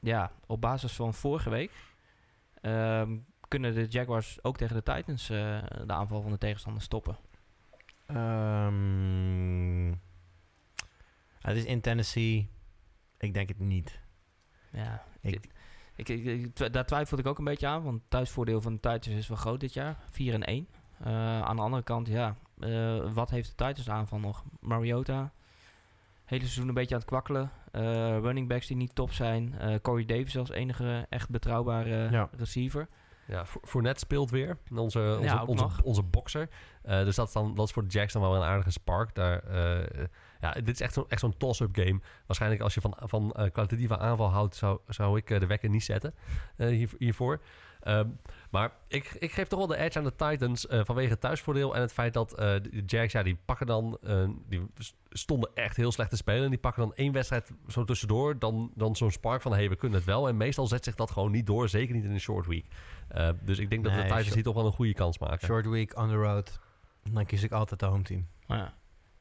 ja, op basis van vorige week ehm, kunnen de Jaguars ook tegen de Titans eh, de aanval van de tegenstander stoppen. Ehm, het is in Tennessee. Ik denk het niet. Ja, Ik- ik, ik, daar twijfelde ik ook een beetje aan. Want het thuisvoordeel van de Titans is wel groot dit jaar. 4 en 1. Eh, aan de andere kant, ja. eh, wat heeft de Titans aanval nog? Mariota. Hele seizoen een beetje aan het kwakkelen. Running backs die niet top zijn. Corey Davis als enige echt betrouwbare Ja. receiver. Ja, Fo- Fournette speelt weer. Onze, onze, Ja, onze, onze bokser. Eh, dus dat is, dan, dat is voor de Jacks dan wel een aardige spark. Daar, eh, ja, dit is echt zo'n echt zo'n toss-up game. Waarschijnlijk als je van, van eh, kwalitatieve aanval houdt... zou, zou ik de wekker niet zetten hier, hiervoor. Ehm, maar ik, ik geef toch wel de edge aan de Titans... eh, vanwege het thuisvoordeel en het feit dat eh, de Jacks... Ja, die pakken dan... eh, die stonden echt heel slecht te spelen. En die pakken dan één wedstrijd zo tussendoor... dan, dan zo'n spark van... hey, we kunnen het wel. En meestal zet zich dat gewoon niet door. Zeker niet in een short week. Eh, dus ik denk dat de Titans hier toch wel een goede kans maken. Short week, on the road. Dan kies ik altijd de home team. Ja.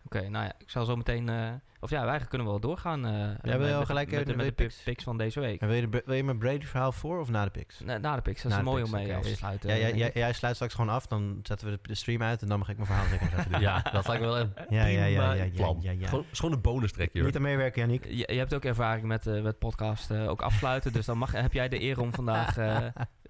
Oké, nou ja, ik zal zo meteen... eh, of ja, wij kunnen wel doorgaan. eh wil met, al gelijk met, even met de de pi- picks? picks van deze week. En wil je, de, wil je mijn Brady verhaal voor of na de picks? Na, na de picks, dat Na is mooi picks, om mee af te sluiten. Ja, jij, jij, ik. jij sluit straks gewoon af, dan zetten we de, de stream uit en dan mag ik mijn verhaal zeker [LAUGHS] doen. Ja, dat lijkt me wel een Ja, ja, ja, ja, ja, plan. ja, ja. Gewoon, is gewoon een bonus track, joh. Niet aan meewerken, Yannick. Je, je hebt ook ervaring met, eh met podcast eh, ook afsluiten. dus dan mag, heb jij de eer om vandaag, eh, [LAUGHS]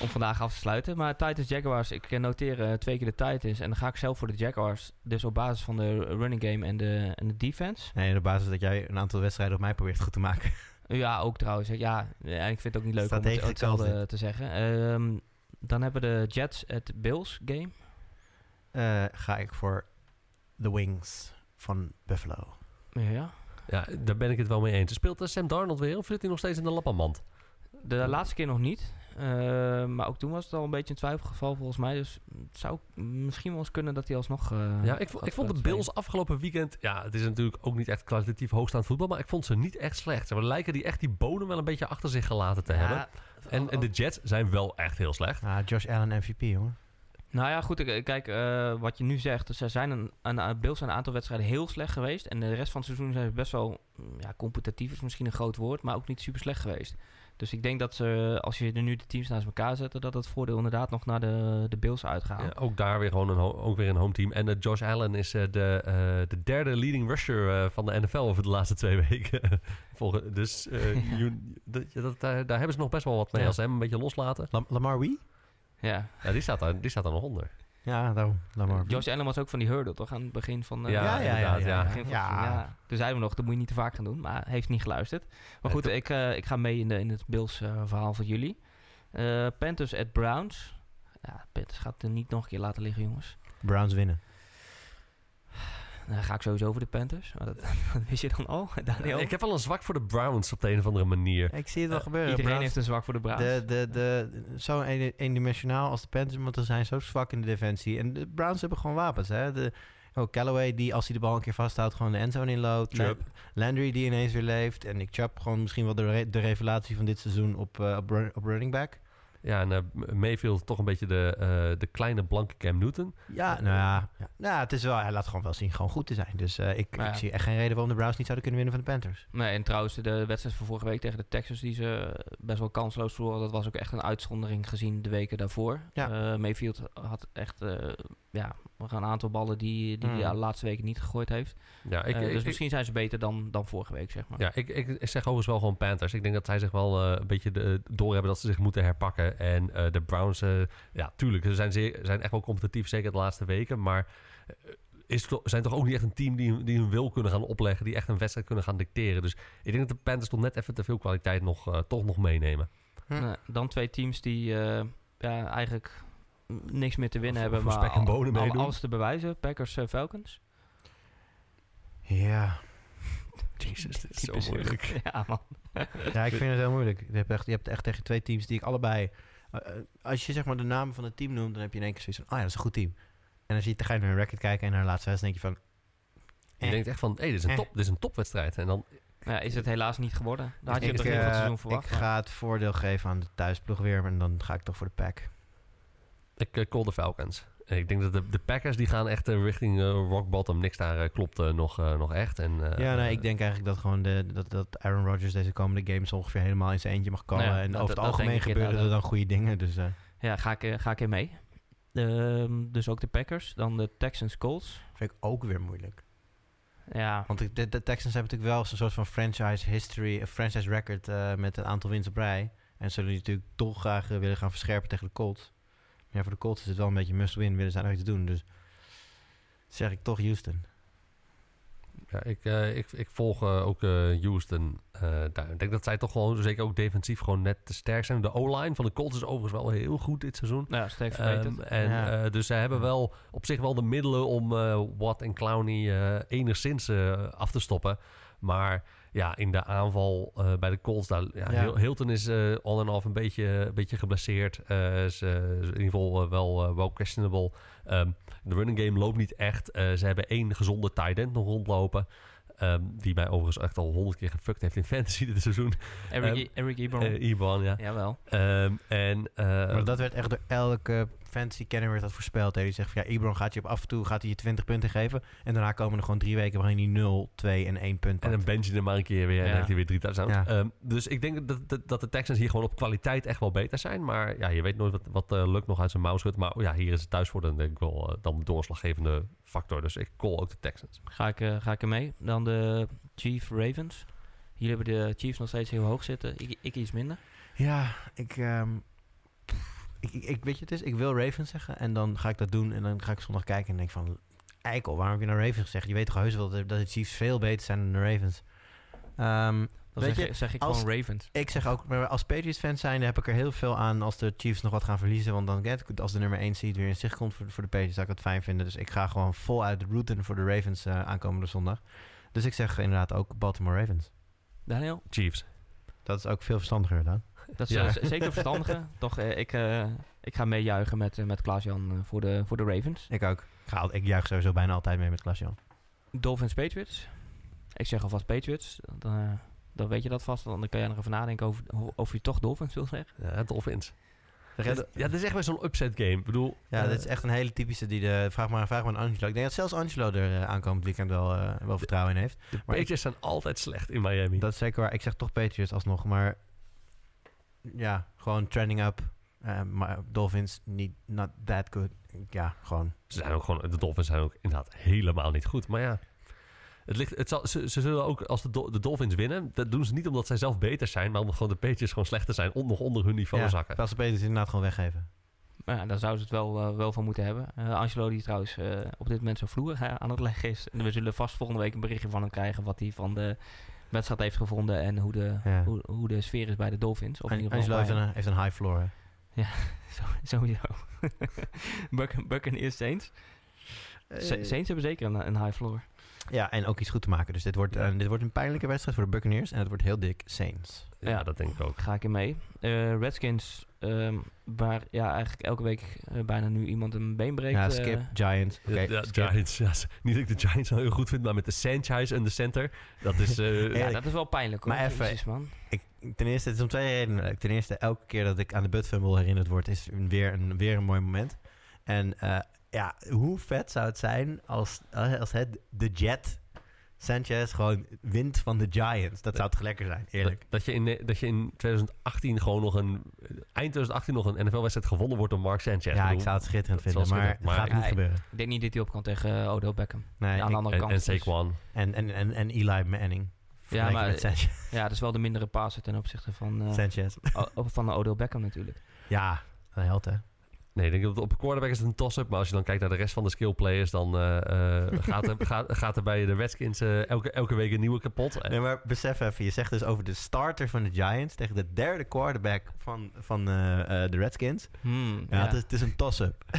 om vandaag af te sluiten. Maar Titans Jaguars, ik noteer eh, twee keer de Titans. En dan ga ik zelf voor de Jaguars. Dus op basis van de running game en de, en de defense. Nee, op basis dat jij een aantal wedstrijden op mij probeert goed te maken. [LAUGHS] Ja, ook trouwens. Ja, ja, ik vind het ook niet leuk om het hetzelfde te zeggen. Ehm, dan hebben we de Jets at Bills game. Eh, ga ik voor de Wings van Buffalo. Ja. Ja, daar ben ik het wel mee eens. Speelt eh, Sam Darnold weer of zit hij nog steeds in de lappenmand? De laatste keer nog niet. Eh, maar ook toen was het al een beetje een twijfelgeval volgens mij. Dus het zou misschien wel eens kunnen dat hij alsnog... eh, ja, ik, vo- gaat ik vond de. Bills afgelopen weekend... Ja, het is natuurlijk ook niet echt kwalitatief hoogstaand voetbal... maar ik vond ze niet echt slecht. Ze lijken die echt die bodem wel een beetje achter zich gelaten te Ja, hebben. En, en de Jets zijn wel echt heel slecht. Ah, Josh Allen MVP, jongen. Nou ja, goed. Kijk, eh, wat je nu zegt. Dus er zijn een, een, een Bills zijn een aantal wedstrijden heel slecht geweest. En de rest van het seizoen zijn ze best wel... mm, Ja, competitief is misschien een groot woord. Maar ook niet super slecht geweest. Dus ik denk dat ze, als je er nu de teams naast elkaar zet... dat het voordeel inderdaad nog naar de, de Bills uitgaat. Ja, ook daar weer gewoon een, ook weer een home team. En eh, Josh Allen is eh, de, eh, de derde leading rusher eh, van de NFL over de laatste twee [LAUGHS] weken. Volgen, dus eh, [LAUGHS] you- dat, daar, daar hebben ze nog best wel wat mee Ja. als ze hem een beetje loslaten. Lam- Lamar wie? Ja. Ja, die, staat daar, die staat daar nog onder. Ja, daarom. Lamar wie. Josh Allen was ook van die hurdle, toch? Aan het begin van... eh, Ja, ja, ja, ja, van ja. Toen zeiden we nog, dat moet je niet te vaak gaan doen. Maar hij heeft niet geluisterd. Maar goed, ik, eh, ik ga mee in, de, in het Bills eh, verhaal van jullie. Eh, Panthers at Browns. Ja, Panthers gaat er niet nog een keer laten liggen, jongens. Browns winnen. Dan ga ik sowieso voor de Panthers. Maar dat, [LAUGHS] dat wist je dan al, [LAUGHS] Daniel? Ik heb wel een zwak voor de Browns op de een of andere manier. Ik zie het wel Eh, gebeuren. Iedereen Browns- heeft een zwak voor de Browns. de, de, de, zo een- eendimensionaal als de Panthers moeten zijn, zo zwak in de defensie. En de Browns hebben gewoon wapens. Hè? De, oh, Callaway, die als hij de bal een keer vasthoudt, gewoon de endzone inloopt. Chubb. Landry, die ineens weer leeft. En Nick Chubb, gewoon misschien wel de, re- de revelatie van dit seizoen op, eh, op, run- op running back. Ja, en eh, Mayfield toch een beetje de, eh, de kleine blanke Cam Newton. Ja, nou ja, ja. Nou, het is wel, hij laat gewoon wel zien gewoon goed te zijn. Dus eh, ik, Nou ja. ik zie echt geen reden waarom de Browns niet zouden kunnen winnen van de Panthers. Nee, en trouwens, de wedstrijd van vorige week tegen de Texans, die ze best wel kansloos verloren, dat was ook echt een uitzondering gezien de weken daarvoor. Ja. Eh, Mayfield had echt eh, ja, nog een aantal ballen die, die Hmm. hij de laatste weken niet gegooid heeft. Ja, ik, Eh, ik- dus ik- misschien zijn ze beter dan, dan vorige week, zeg maar. Ja, ik, ik, ik zeg overigens wel gewoon Panthers. Ik denk dat zij zich wel eh, een beetje de, doorhebben dat ze zich moeten herpakken. En eh, de Browns, eh, ja, tuurlijk, ze zijn, zeer, zijn echt wel competitief, zeker de laatste weken. Maar eh, is, zijn toch ook niet echt een team die, die hun wil kunnen gaan opleggen, die echt een wedstrijd kunnen gaan dicteren. Dus ik denk dat de Panthers toch net even te veel kwaliteit nog, eh, toch nog meenemen. Hm. Nou, dan twee teams die eh, ja, eigenlijk niks meer te winnen Voor- hebben, voor maar spek en al- alles te bewijzen. Packers, Falcons. Ja. [LAUGHS] Jezus, dit is zo moeilijk. Ja, man. ja, ik vind het heel moeilijk. Je hebt echt, je hebt echt tegen twee teams die ik allebei... eh, eh, als je zeg maar de naam van het team noemt, dan heb je in één keer zoiets van... Oh ja, dat is een goed team. En dan, zie je, je naar een record kijken en naar de laatste wedstrijd denk je van... Je eh. denkt echt van, hé, dit, is een Eh. top, dit is een topwedstrijd. En dan, Ja, is het helaas niet geworden. Daar had je ik, het begin van het seizoen verwacht. ik maar- ga het voordeel geven aan de thuisploeg weer, en dan ga ik toch voor de pack. ik uh, call de Falcons. En ik denk dat de, de Packers, die gaan echt eh, richting eh, rock bottom. Niks daar eh, klopt eh, nog, eh, nog echt. En, eh, ja, nee, eh, ik denk eigenlijk dat gewoon de, dat, dat Aaron Rodgers deze komende games ongeveer helemaal in zijn eentje mag kallen. Ja, en dat- over het algemeen gebeuren er dan goede dingen. Dus eh Ja, ga ik, eh, ga ik in mee. Ehm, dus ook de Packers. Dan de Texans Colts. vind ik ook weer moeilijk. Ja, Want de, de Texans hebben natuurlijk wel zo'n soort van franchise history, een franchise record eh, met een aantal wins op rij. En zullen die natuurlijk toch graag eh, willen gaan verscherpen tegen de Colts. Ja, voor de Colts is het wel een beetje must-win, willen ze nog iets doen. Dus zeg ik toch Houston. Ja, ik, eh, ik, ik volg eh, ook eh, Houston. eh, daar. Ik denk dat zij toch gewoon, zeker ook defensief, gewoon net te sterk zijn. De O-line van de Colts is overigens wel heel goed dit seizoen. ja, sterk verbeterd. Ehm, en, Ja. eh, dus zij hebben wel op zich wel de middelen om eh, Watt en Clowney eh, enigszins eh, af te stoppen. Maar ja, in de aanval eh, bij de Colts, daar, ja, Ja. Hil- Hilton is eh, on en off een beetje, een beetje geblesseerd. Eh, is, eh, is in ieder geval wel, wel questionable. Ehm, de running game loopt niet echt. Eh, ze hebben één gezonde tight end nog rondlopen. Ehm, die mij overigens echt al honderd keer gefuckt heeft in [LAUGHS] fantasy dit seizoen. Eric, I- Eric Ebron. Ja. Jawel. Ehm, en, eh, maar dat werd echt door elke fantasy kenner werd dat voorspeld. hè. Die zegt van ja, Ebron gaat je op af en toe gaat hij je 20 punten geven. En daarna komen er gewoon drie weken waarin hij 0, 2 en 1 punt En dan bench je er maar een keer weer en dan heeft hij weer drie touchdowns. Ja. Ehm, dus ik denk dat, dat, dat de Texans hier gewoon op kwaliteit echt wel beter zijn. Maar ja, je weet nooit wat, wat eh, lukt nog uit zijn mouw schudt. Maar oh ja, hier is het thuis voor dan denk ik wel eh, dan de doorslaggevende factor. Dus ik call ook de Texans. Ga ik, eh, ga ik er mee. Dan de Chief Ravens. Hier hebben de Chiefs nog steeds heel hoog zitten. Ik, ik iets minder. Ja, ik, ehm, ik, ik, ik- weet je het is, ik wil Ravens zeggen en dan ga ik dat doen en dan ga ik zondag kijken en denk van, eikel, waarom heb je nou Ravens gezegd? Je weet toch heus wel dat, dat de Chiefs veel beter zijn dan de Ravens. Ehm, Dan Weet zeg, je, zeg ik als- gewoon Ravens. ik zeg ook, maar als Patriots-fan zijn, heb ik er heel veel aan als de Chiefs nog wat gaan verliezen. Want dan, als de nummer 1 seed weer in zicht komt voor, voor de Patriots, zou ik het fijn vinden. Dus ik ga gewoon voluit routen voor de Ravens eh, aankomende zondag. Dus ik zeg inderdaad ook Baltimore Ravens. Daniel? Chiefs. Dat is ook veel verstandiger dan. Dat is Ja. eh, zeker verstandige. [LAUGHS] Toch, eh, ik, eh, ik ga meejuichen met, met Klaas-Jan voor, de, voor de Ravens. Ik ook. Ik, ga, al- ik juich sowieso bijna altijd mee met Klaas-Jan. Dolphins Patriots. Ik zeg alvast Patriots. Dan, dan weet je dat vast. Dan kan je nog even nadenken over of je toch Dolphins wil zeggen. Ja, Dolphins. Ja, dat- is echt weer zo'n upset game. Ik bedoel, Ja, dit is echt een hele typische die de... Vraag maar, vraag maar aan Angelo. Ik denk dat zelfs Angelo er eh, aankomend weekend wel, eh, wel vertrouwen in heeft. de maar ik- Patriots zijn altijd slecht in Miami. Dat is zeker waar. Ik zeg toch Patriots alsnog, maar... Ja, gewoon trending up. Eh, maar Dolphins, niet, not that good. Ja, gewoon... Ze zijn ook gewoon, de Dolphins zijn ook inderdaad helemaal niet goed. Maar ja, het ligt, het zal, ze, ze zullen ook als de, de Dolphins winnen, dat doen ze niet omdat zij zelf beter zijn, maar omdat gewoon de Patriots gewoon slechter zijn, on, nog onder hun niveau ja, zakken. Als de Patriots inderdaad gewoon weggeven. Maar ja, daar zouden ze het wel, eh, wel van moeten hebben. Eh, Angelo die trouwens eh, op dit moment zo vloer aan het leggen is. En we zullen vast volgende week een berichtje van hem krijgen wat hij van de wedstrijd heeft gevonden en hoe de, Ja. hoe, hoe de sfeer is bij de Dolphins. Of in ieder Angelo heeft een, heeft een high floor, hè. [LAUGHS] Zo- sowieso. [LAUGHS] Buck, Buccaneers Saints. Sa- Saints hebben zeker een, een high floor. Ja, en ook iets goed te maken. Dus dit wordt, Ja. eh, dit wordt een pijnlijke wedstrijd voor de Buccaneers. En het wordt heel dik Saints. Ja, Ja. dat denk ik ook. Ga ik in mee. Eh, Redskins, ehm, waar ja, eigenlijk elke week eh, bijna nu iemand een been breekt. ja, eh, Skip, Giants. Oké, Ja, ja, Skip. Giants, ja, s- [LAUGHS] niet dat ik de Giants nou heel goed vind, maar met de Sanchez in de center. Dat is... eh, [LAUGHS] ja, dat is wel pijnlijk hoor. Maar even- Jezus, man. Ik, ten eerste, het is om twee redenen. Ten eerste, elke keer dat ik aan de Bud Fumble herinnerd word, is een- weer een, weer een mooi moment. En eh, ja, hoe vet zou het zijn als, als het de Jet Sanchez gewoon wint van de Giants? Dat zou toch lekker zijn, eerlijk. Dat, dat, je in, dat je in 2018 gewoon nog een... Eind 2018 nog een NFL-wedstrijd gewonnen wordt door Mark Sanchez. Ja, ik bedoel, zou het schitterend vinden, wel maar het gaat maar- niet Ja, gebeuren. Ik denk niet dat hij op kan tegen eh, Odell Beckham. Nee, Ja, aan de andere En, kant. en Saquon. en, en, en, en Eli Manning. Ja, maar- met Sanchez. [LAUGHS] Ja, dat is wel de mindere passer ten opzichte van, eh Sanchez. o- van Odell Beckham natuurlijk. Ja, een held hè. Nee, ik denk dat op de quarterback is het een toss-up. Maar als je dan kijkt naar de rest van de skillplayers... dan eh, eh, [LAUGHS] gaat, er, gaat, gaat er bij de Redskins eh, elke, elke week een nieuwe kapot. Nee, maar besef even, je zegt dus over de starter van de Giants tegen de derde quarterback van, van eh, eh, de Redskins. Hmm, Ja, Het, is, het is een toss-up. [LAUGHS]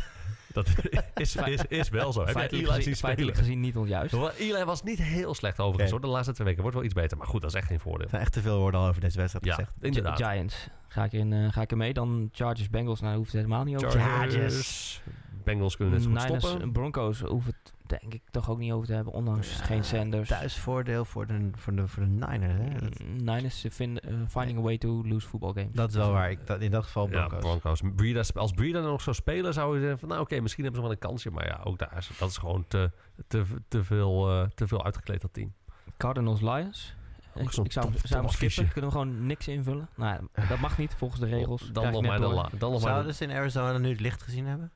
Dat [LAUGHS] is, is, is wel zo. Heb Eli gezien, zien feitelijk spelen? gezien niet onjuist. Eli was niet heel slecht overigens hoor. De laatste twee weken wordt wel iets beter. Maar goed, dat is echt geen voordeel. Er zijn echt te veel woorden al over deze wedstrijd Ja, gezegd. inderdaad. Gi- Giants. Ga ik, in, eh, ga ik er mee. Dan Chargers, Bengals. Nou, daar hoeft het helemaal niet over. Chargers. Bengals kunnen het goed Niners, stoppen. Broncos hoeven het denk ik toch ook niet over te hebben. Ondanks geen Sanders. Thuisvoordeel voor de, voor de, voor de Niners. Hè? Dat, Mm, Niners vinden, eh, finding a way to lose football games. dat is wel waar. Ik, dat, in dat geval Ja, Broncos. Broncos. Breida, als Breida nog zou spelen, zou je zeggen van... nou oké, misschien hebben ze wel een kansje. Maar ja, ook daar is, dat is gewoon te, te, te, veel, eh, te veel uitgekleed, dat team. Cardinals, Lions. Ik, ik zou, top- zou skippen. Kunnen we gewoon niks invullen? Nou, dat mag niet volgens de regels. Dan nog maar de, la- Zouden ze in Arizona nu het licht gezien hebben?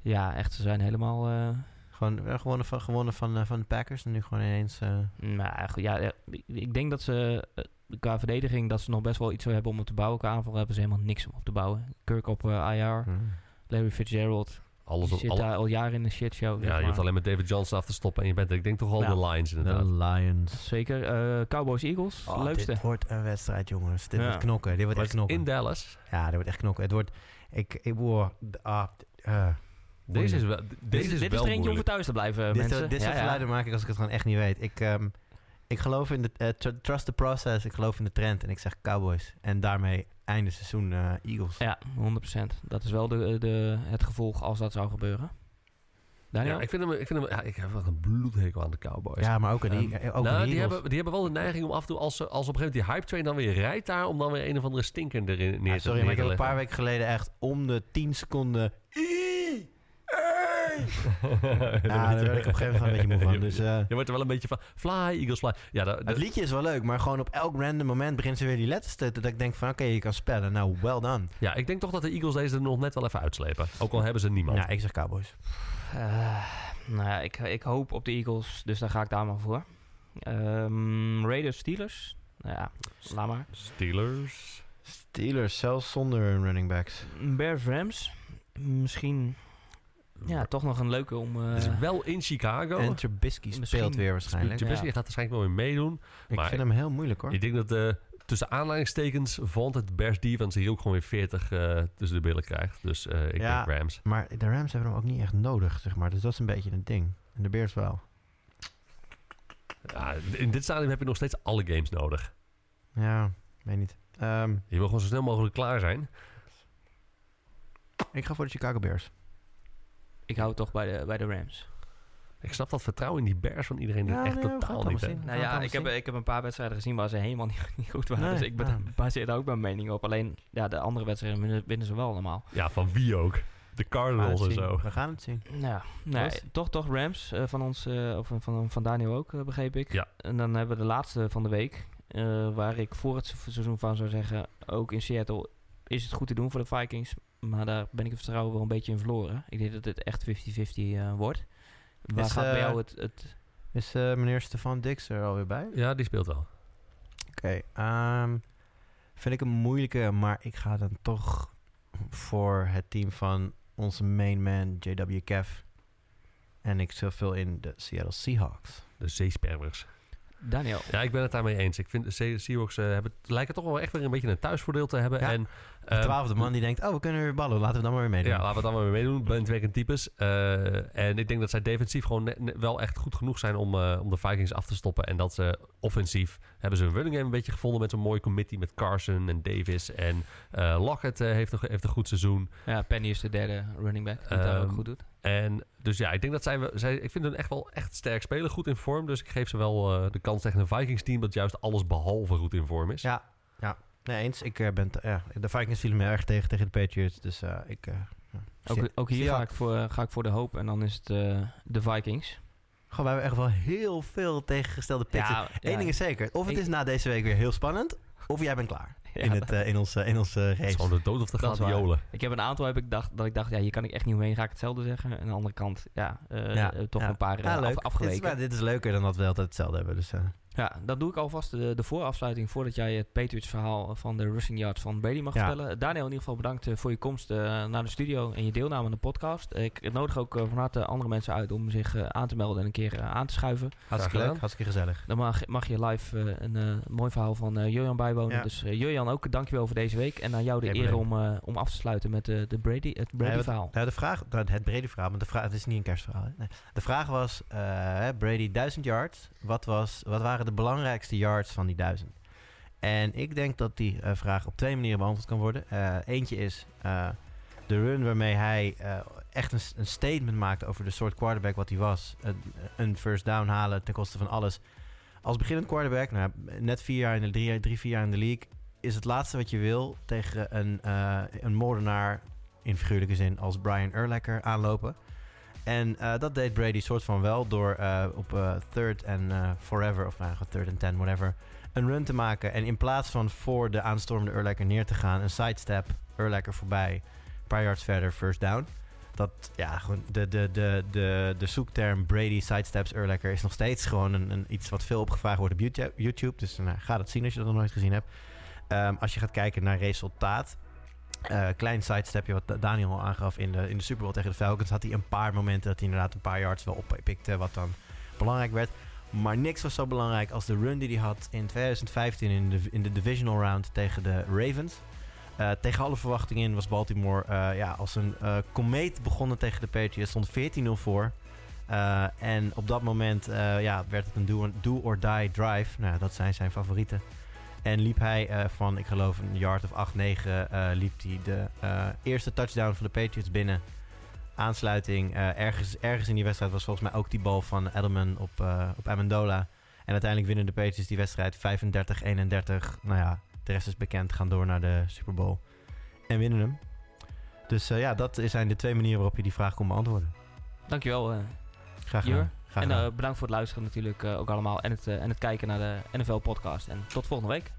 Ja, echt. Ze zijn helemaal... eh, Gewoon eh, gewonnen van, gewonnen van, eh, van de Packers en nu gewoon ineens... eh, nou, goed, ja, ja, ik denk dat ze eh, qua verdediging dat ze nog best wel iets zou hebben om op te bouwen. Qua aanval hebben ze helemaal niks om op te bouwen. Kirk op eh, IR, hmm. Larry Fitzgerald. alles Die op, zit alle- daar al jaren in de shitshow. zeg ja, je maar. hoeft alleen met David Johnson af te stoppen. En je bent, ik denk toch wel Ja. de Lions De inderdaad. Lions. Zeker. eh, Cowboys, Eagles. Oh, leukste. dit wordt een wedstrijd, jongens. Dit Ja. wordt knokken. Dit wordt Maar echt knokken. in Dallas. Ja, dit wordt echt knokken. Het wordt... Ik... ik wow, ah, eh, Deze is wel, Dit, deze is- is dit is wel er eentje om voor thuis te blijven, dit mensen. soort- dit soort Ja, ja. geluiden maak ik als ik het gewoon echt niet weet. Ik, ehm, ik geloof in de... eh, tr- trust the process. Ik geloof in de trend. En ik zeg Cowboys. En daarmee einde seizoen eh, Eagles. Ja, 100%. Dat is wel de, de, het gevolg als dat zou gebeuren. Daniel? Ja, ik vind hem, ik, vind hem, ja, ik heb wel een bloedhekel aan de Cowboys. Ja, maar ook aan die, Ehm, ook aan nou, die, Eagles. hebben, die hebben wel de neiging om af en toe, als, ze, als op een gegeven moment die hype train dan weer rijdt daar, om dan weer een of andere stinker erin neer Ja, te sorry, maar ik heb een paar weken geleden echt om de 10 seconden... Ja, daar werd ik op een gegeven moment een beetje moe van. [LAUGHS] Dus, eh, Je wordt er wel een beetje van, fly, Eagles fly. Ja, dat, het liedje is wel leuk, maar gewoon op elk random moment begint ze weer die letters te... Dat ik denk van, oké, je kan spellen. Nou, well done. ja, ik denk toch dat de Eagles deze er nog net wel even uitslepen. Ook al hebben ze niemand. Ja, ik zeg Cowboys. Eh, nou ja, ik, ik hoop op de Eagles, dus daar ga ik daar maar voor. Ehm, Raiders, Steelers. Nou ja, laat maar. Steelers. Steelers, zelfs zonder running backs. Bears, Rams. Misschien, ja, toch nog een leuke om... eh, Het is wel in Chicago. En Trubisky Misschien- speelt weer waarschijnlijk. Trubisky ja. gaat waarschijnlijk wel weer meedoen. Ik maar vind hem heel moeilijk hoor. Ik denk dat de tussen aanleidingstekens vond het Bears defense hier ook gewoon weer 40 eh, tussen de billen krijgt. Dus eh, ik Ja. denk Rams. Maar de Rams hebben hem ook niet echt nodig, zeg maar. Dus dat is een beetje een ding. En de Bears wel. Ja, in dit stadium heb je nog steeds alle games nodig. Ja, weet niet. Ehm, Je wil gewoon zo snel mogelijk klaar zijn. ik ga voor de Chicago Bears. Ik hou het toch bij de, bij de Rams. Ik snap dat vertrouwen in die Bears van iedereen Ja, echt nee, we gaan totaal niet. Nou ja, ik heb, ik heb een paar wedstrijden gezien waar ze helemaal niet, [LAUGHS] niet goed waren. Nee, dus ik ben- ja. baseer daar ook mijn mening op. Alleen, ja, de andere wedstrijden winnen, winnen ze wel allemaal. Ja, van wie ook. De Cardinals en zo. We gaan het zien. Ja, nee, Was- toch, toch Rams eh, van ons, eh, of van, van Daniel ook, eh, begreep ik. Ja. En dan hebben we de laatste van de week, eh, waar ik voor het se- seizoen van zou zeggen, ook in Seattle is het goed te doen voor de Vikings. Maar daar ben ik het vertrouwen wel een beetje in verloren. Ik denk dat het echt 50-50 eh, wordt. Waar Is, gaat bij eh, jou het... het Is eh, meneer Stefan Dix er alweer bij? Ja, die speelt wel. Oké, ehm, vind ik een moeilijke, maar ik ga dan toch voor het team van onze main man JW Kev. En ik zoveel in de Seattle Seahawks. De zeesperwers. Daniel. Ja, ik ben het daarmee eens. Ik vind de Se- Seahawks hebben, lijken toch wel echt weer een beetje een thuisvoordeel te hebben. Ja. En De Ehm, twaalfde man die denkt, oh, we kunnen weer ballen. Laten we dan maar weer meedoen. Ja, laten we dan maar weer meedoen. Bandwagon types. Eh, en ik denk dat zij defensief gewoon wel echt goed genoeg zijn om, eh, om de Vikings af te stoppen. En dat ze offensief hebben ze een running game een beetje gevonden met zo'n mooie committee met Carson en Davis. En eh Lockett heeft, een, heeft een goed seizoen. Ja, Penny is de derde running back die het daar ook Ehm, goed doet. En dus ja, ik denk dat zij, we- zij ik vind hun echt wel echt sterk spelen, goed in vorm. Dus ik geef ze wel eh, de kans tegen een Vikings team dat juist alles behalve goed in vorm is. Ja, ja. Nee, eens. Ik eh, ben... t- ja, de Vikings vielen me erg tegen tegen de Patriots. Dus eh, ik... eh, ja. Ook, ook hier ga ik, voor, ga ik voor de hoop en dan is het eh, de Vikings. Gewoon, we hebben echt wel heel veel tegengestelde picks. Ja, Eén ja. ding is zeker. Of het Ik- is na deze week weer heel spannend... of jij bent klaar [LAUGHS] Ja, in, het, in ons, eh, in ons eh, Het is race. gewoon de dood of de gladiolen. Ik heb een aantal heb ik dacht, dat ik dacht, ja, hier kan ik echt niet omheen. Ga ik hetzelfde zeggen. En aan de andere kant, ja, Ja, toch ja. een paar Ja, af- leuk. Dit is, afgeweken. maar dit is leuker dan dat we altijd hetzelfde hebben. Dus, eh, Ja, dan doe ik alvast de, de voorafsluiting voordat jij het Patriots-verhaal van de rushing yards van Brady mag Ja. vertellen. Daniel, in ieder geval bedankt eh, voor je komst eh, naar de studio en je deelname aan de podcast. Ik nodig ook eh, van harte andere mensen uit om zich eh, aan te melden en een keer eh, aan te schuiven. hartstikke leuk, hartstikke gezellig. Dan mag, mag je live eh, een eh, mooi verhaal van eh Jurjan bijwonen. Ja. Dus eh Jurjan, ook dankjewel voor deze week. En aan jou de Geen eer om, eh, om af te sluiten met eh, de Brady, het Brady-verhaal. Nou, de vraag, nou, het brede verhaal, maar de vraag, het is niet een kerstverhaal. hè. Nee. De vraag was, eh, hè, Brady 1000 yards. Wat, was, wat waren de belangrijkste yards van die 1000? En ik denk dat die eh, vraag op twee manieren beantwoord kan worden. Eh, eentje is eh, de run waarmee hij echt een, een statement maakte over de soort quarterback wat hij was. Een, een first down halen ten koste van alles. Als beginnend quarterback, nou, net vier jaar in de, drie, drie, vier jaar in de league, is het laatste wat je wil tegen een, een moordenaar in figuurlijke zin als Brian Urlacher aanlopen. En eh, dat deed Brady soort van wel door eh, op eh, third eh, forever, of nou, third and ten, whatever, een run te maken. En in plaats van voor de aanstormende Urlacher neer te gaan, een sidestep, Urlacher voorbij, een paar yards verder, first down. Dat, ja, gewoon de, de, de, de, de zoekterm Brady sidesteps Urlacher is nog steeds gewoon een, een, iets wat veel opgevraagd wordt op YouTube. YouTube dus nou, ga dat zien als je dat nog nooit gezien hebt. Ehm, als je gaat kijken naar resultaat, eh, klein sidestepje wat Da- Daniel al aangaf in de, in de Super Bowl tegen de Falcons. Had hij een paar momenten dat hij inderdaad een paar yards wel oppikte. Wat dan belangrijk werd. Maar niks was zo belangrijk als de run die hij had in 2015 in de, in de divisional round tegen de Ravens. Eh, tegen alle verwachtingen in was Baltimore eh, ja, als een eh komeet begonnen tegen de Patriots. Stond 14-0 voor. En op dat moment ja, werd het een do or die drive. Nou, dat zijn zijn favorieten. En liep hij eh, van, ik geloof, een yard of 8, 9, eh, liep hij de eh, eerste touchdown van de Patriots binnen. Aansluiting. ergens, ergens in die wedstrijd was volgens mij ook die bal van Edelman op, op Amendola. En uiteindelijk winnen de Patriots die wedstrijd 35-31. Nou ja, de rest is bekend. Gaan door naar de Super Bowl. En winnen hem. Dus ja, dat zijn de twee manieren waarop je die vraag kon beantwoorden. Dankjewel, Graag gedaan. Graag En eh, bedankt voor het luisteren natuurlijk eh, ook allemaal. En het, eh, en het kijken naar de NFL-podcast. En tot volgende week.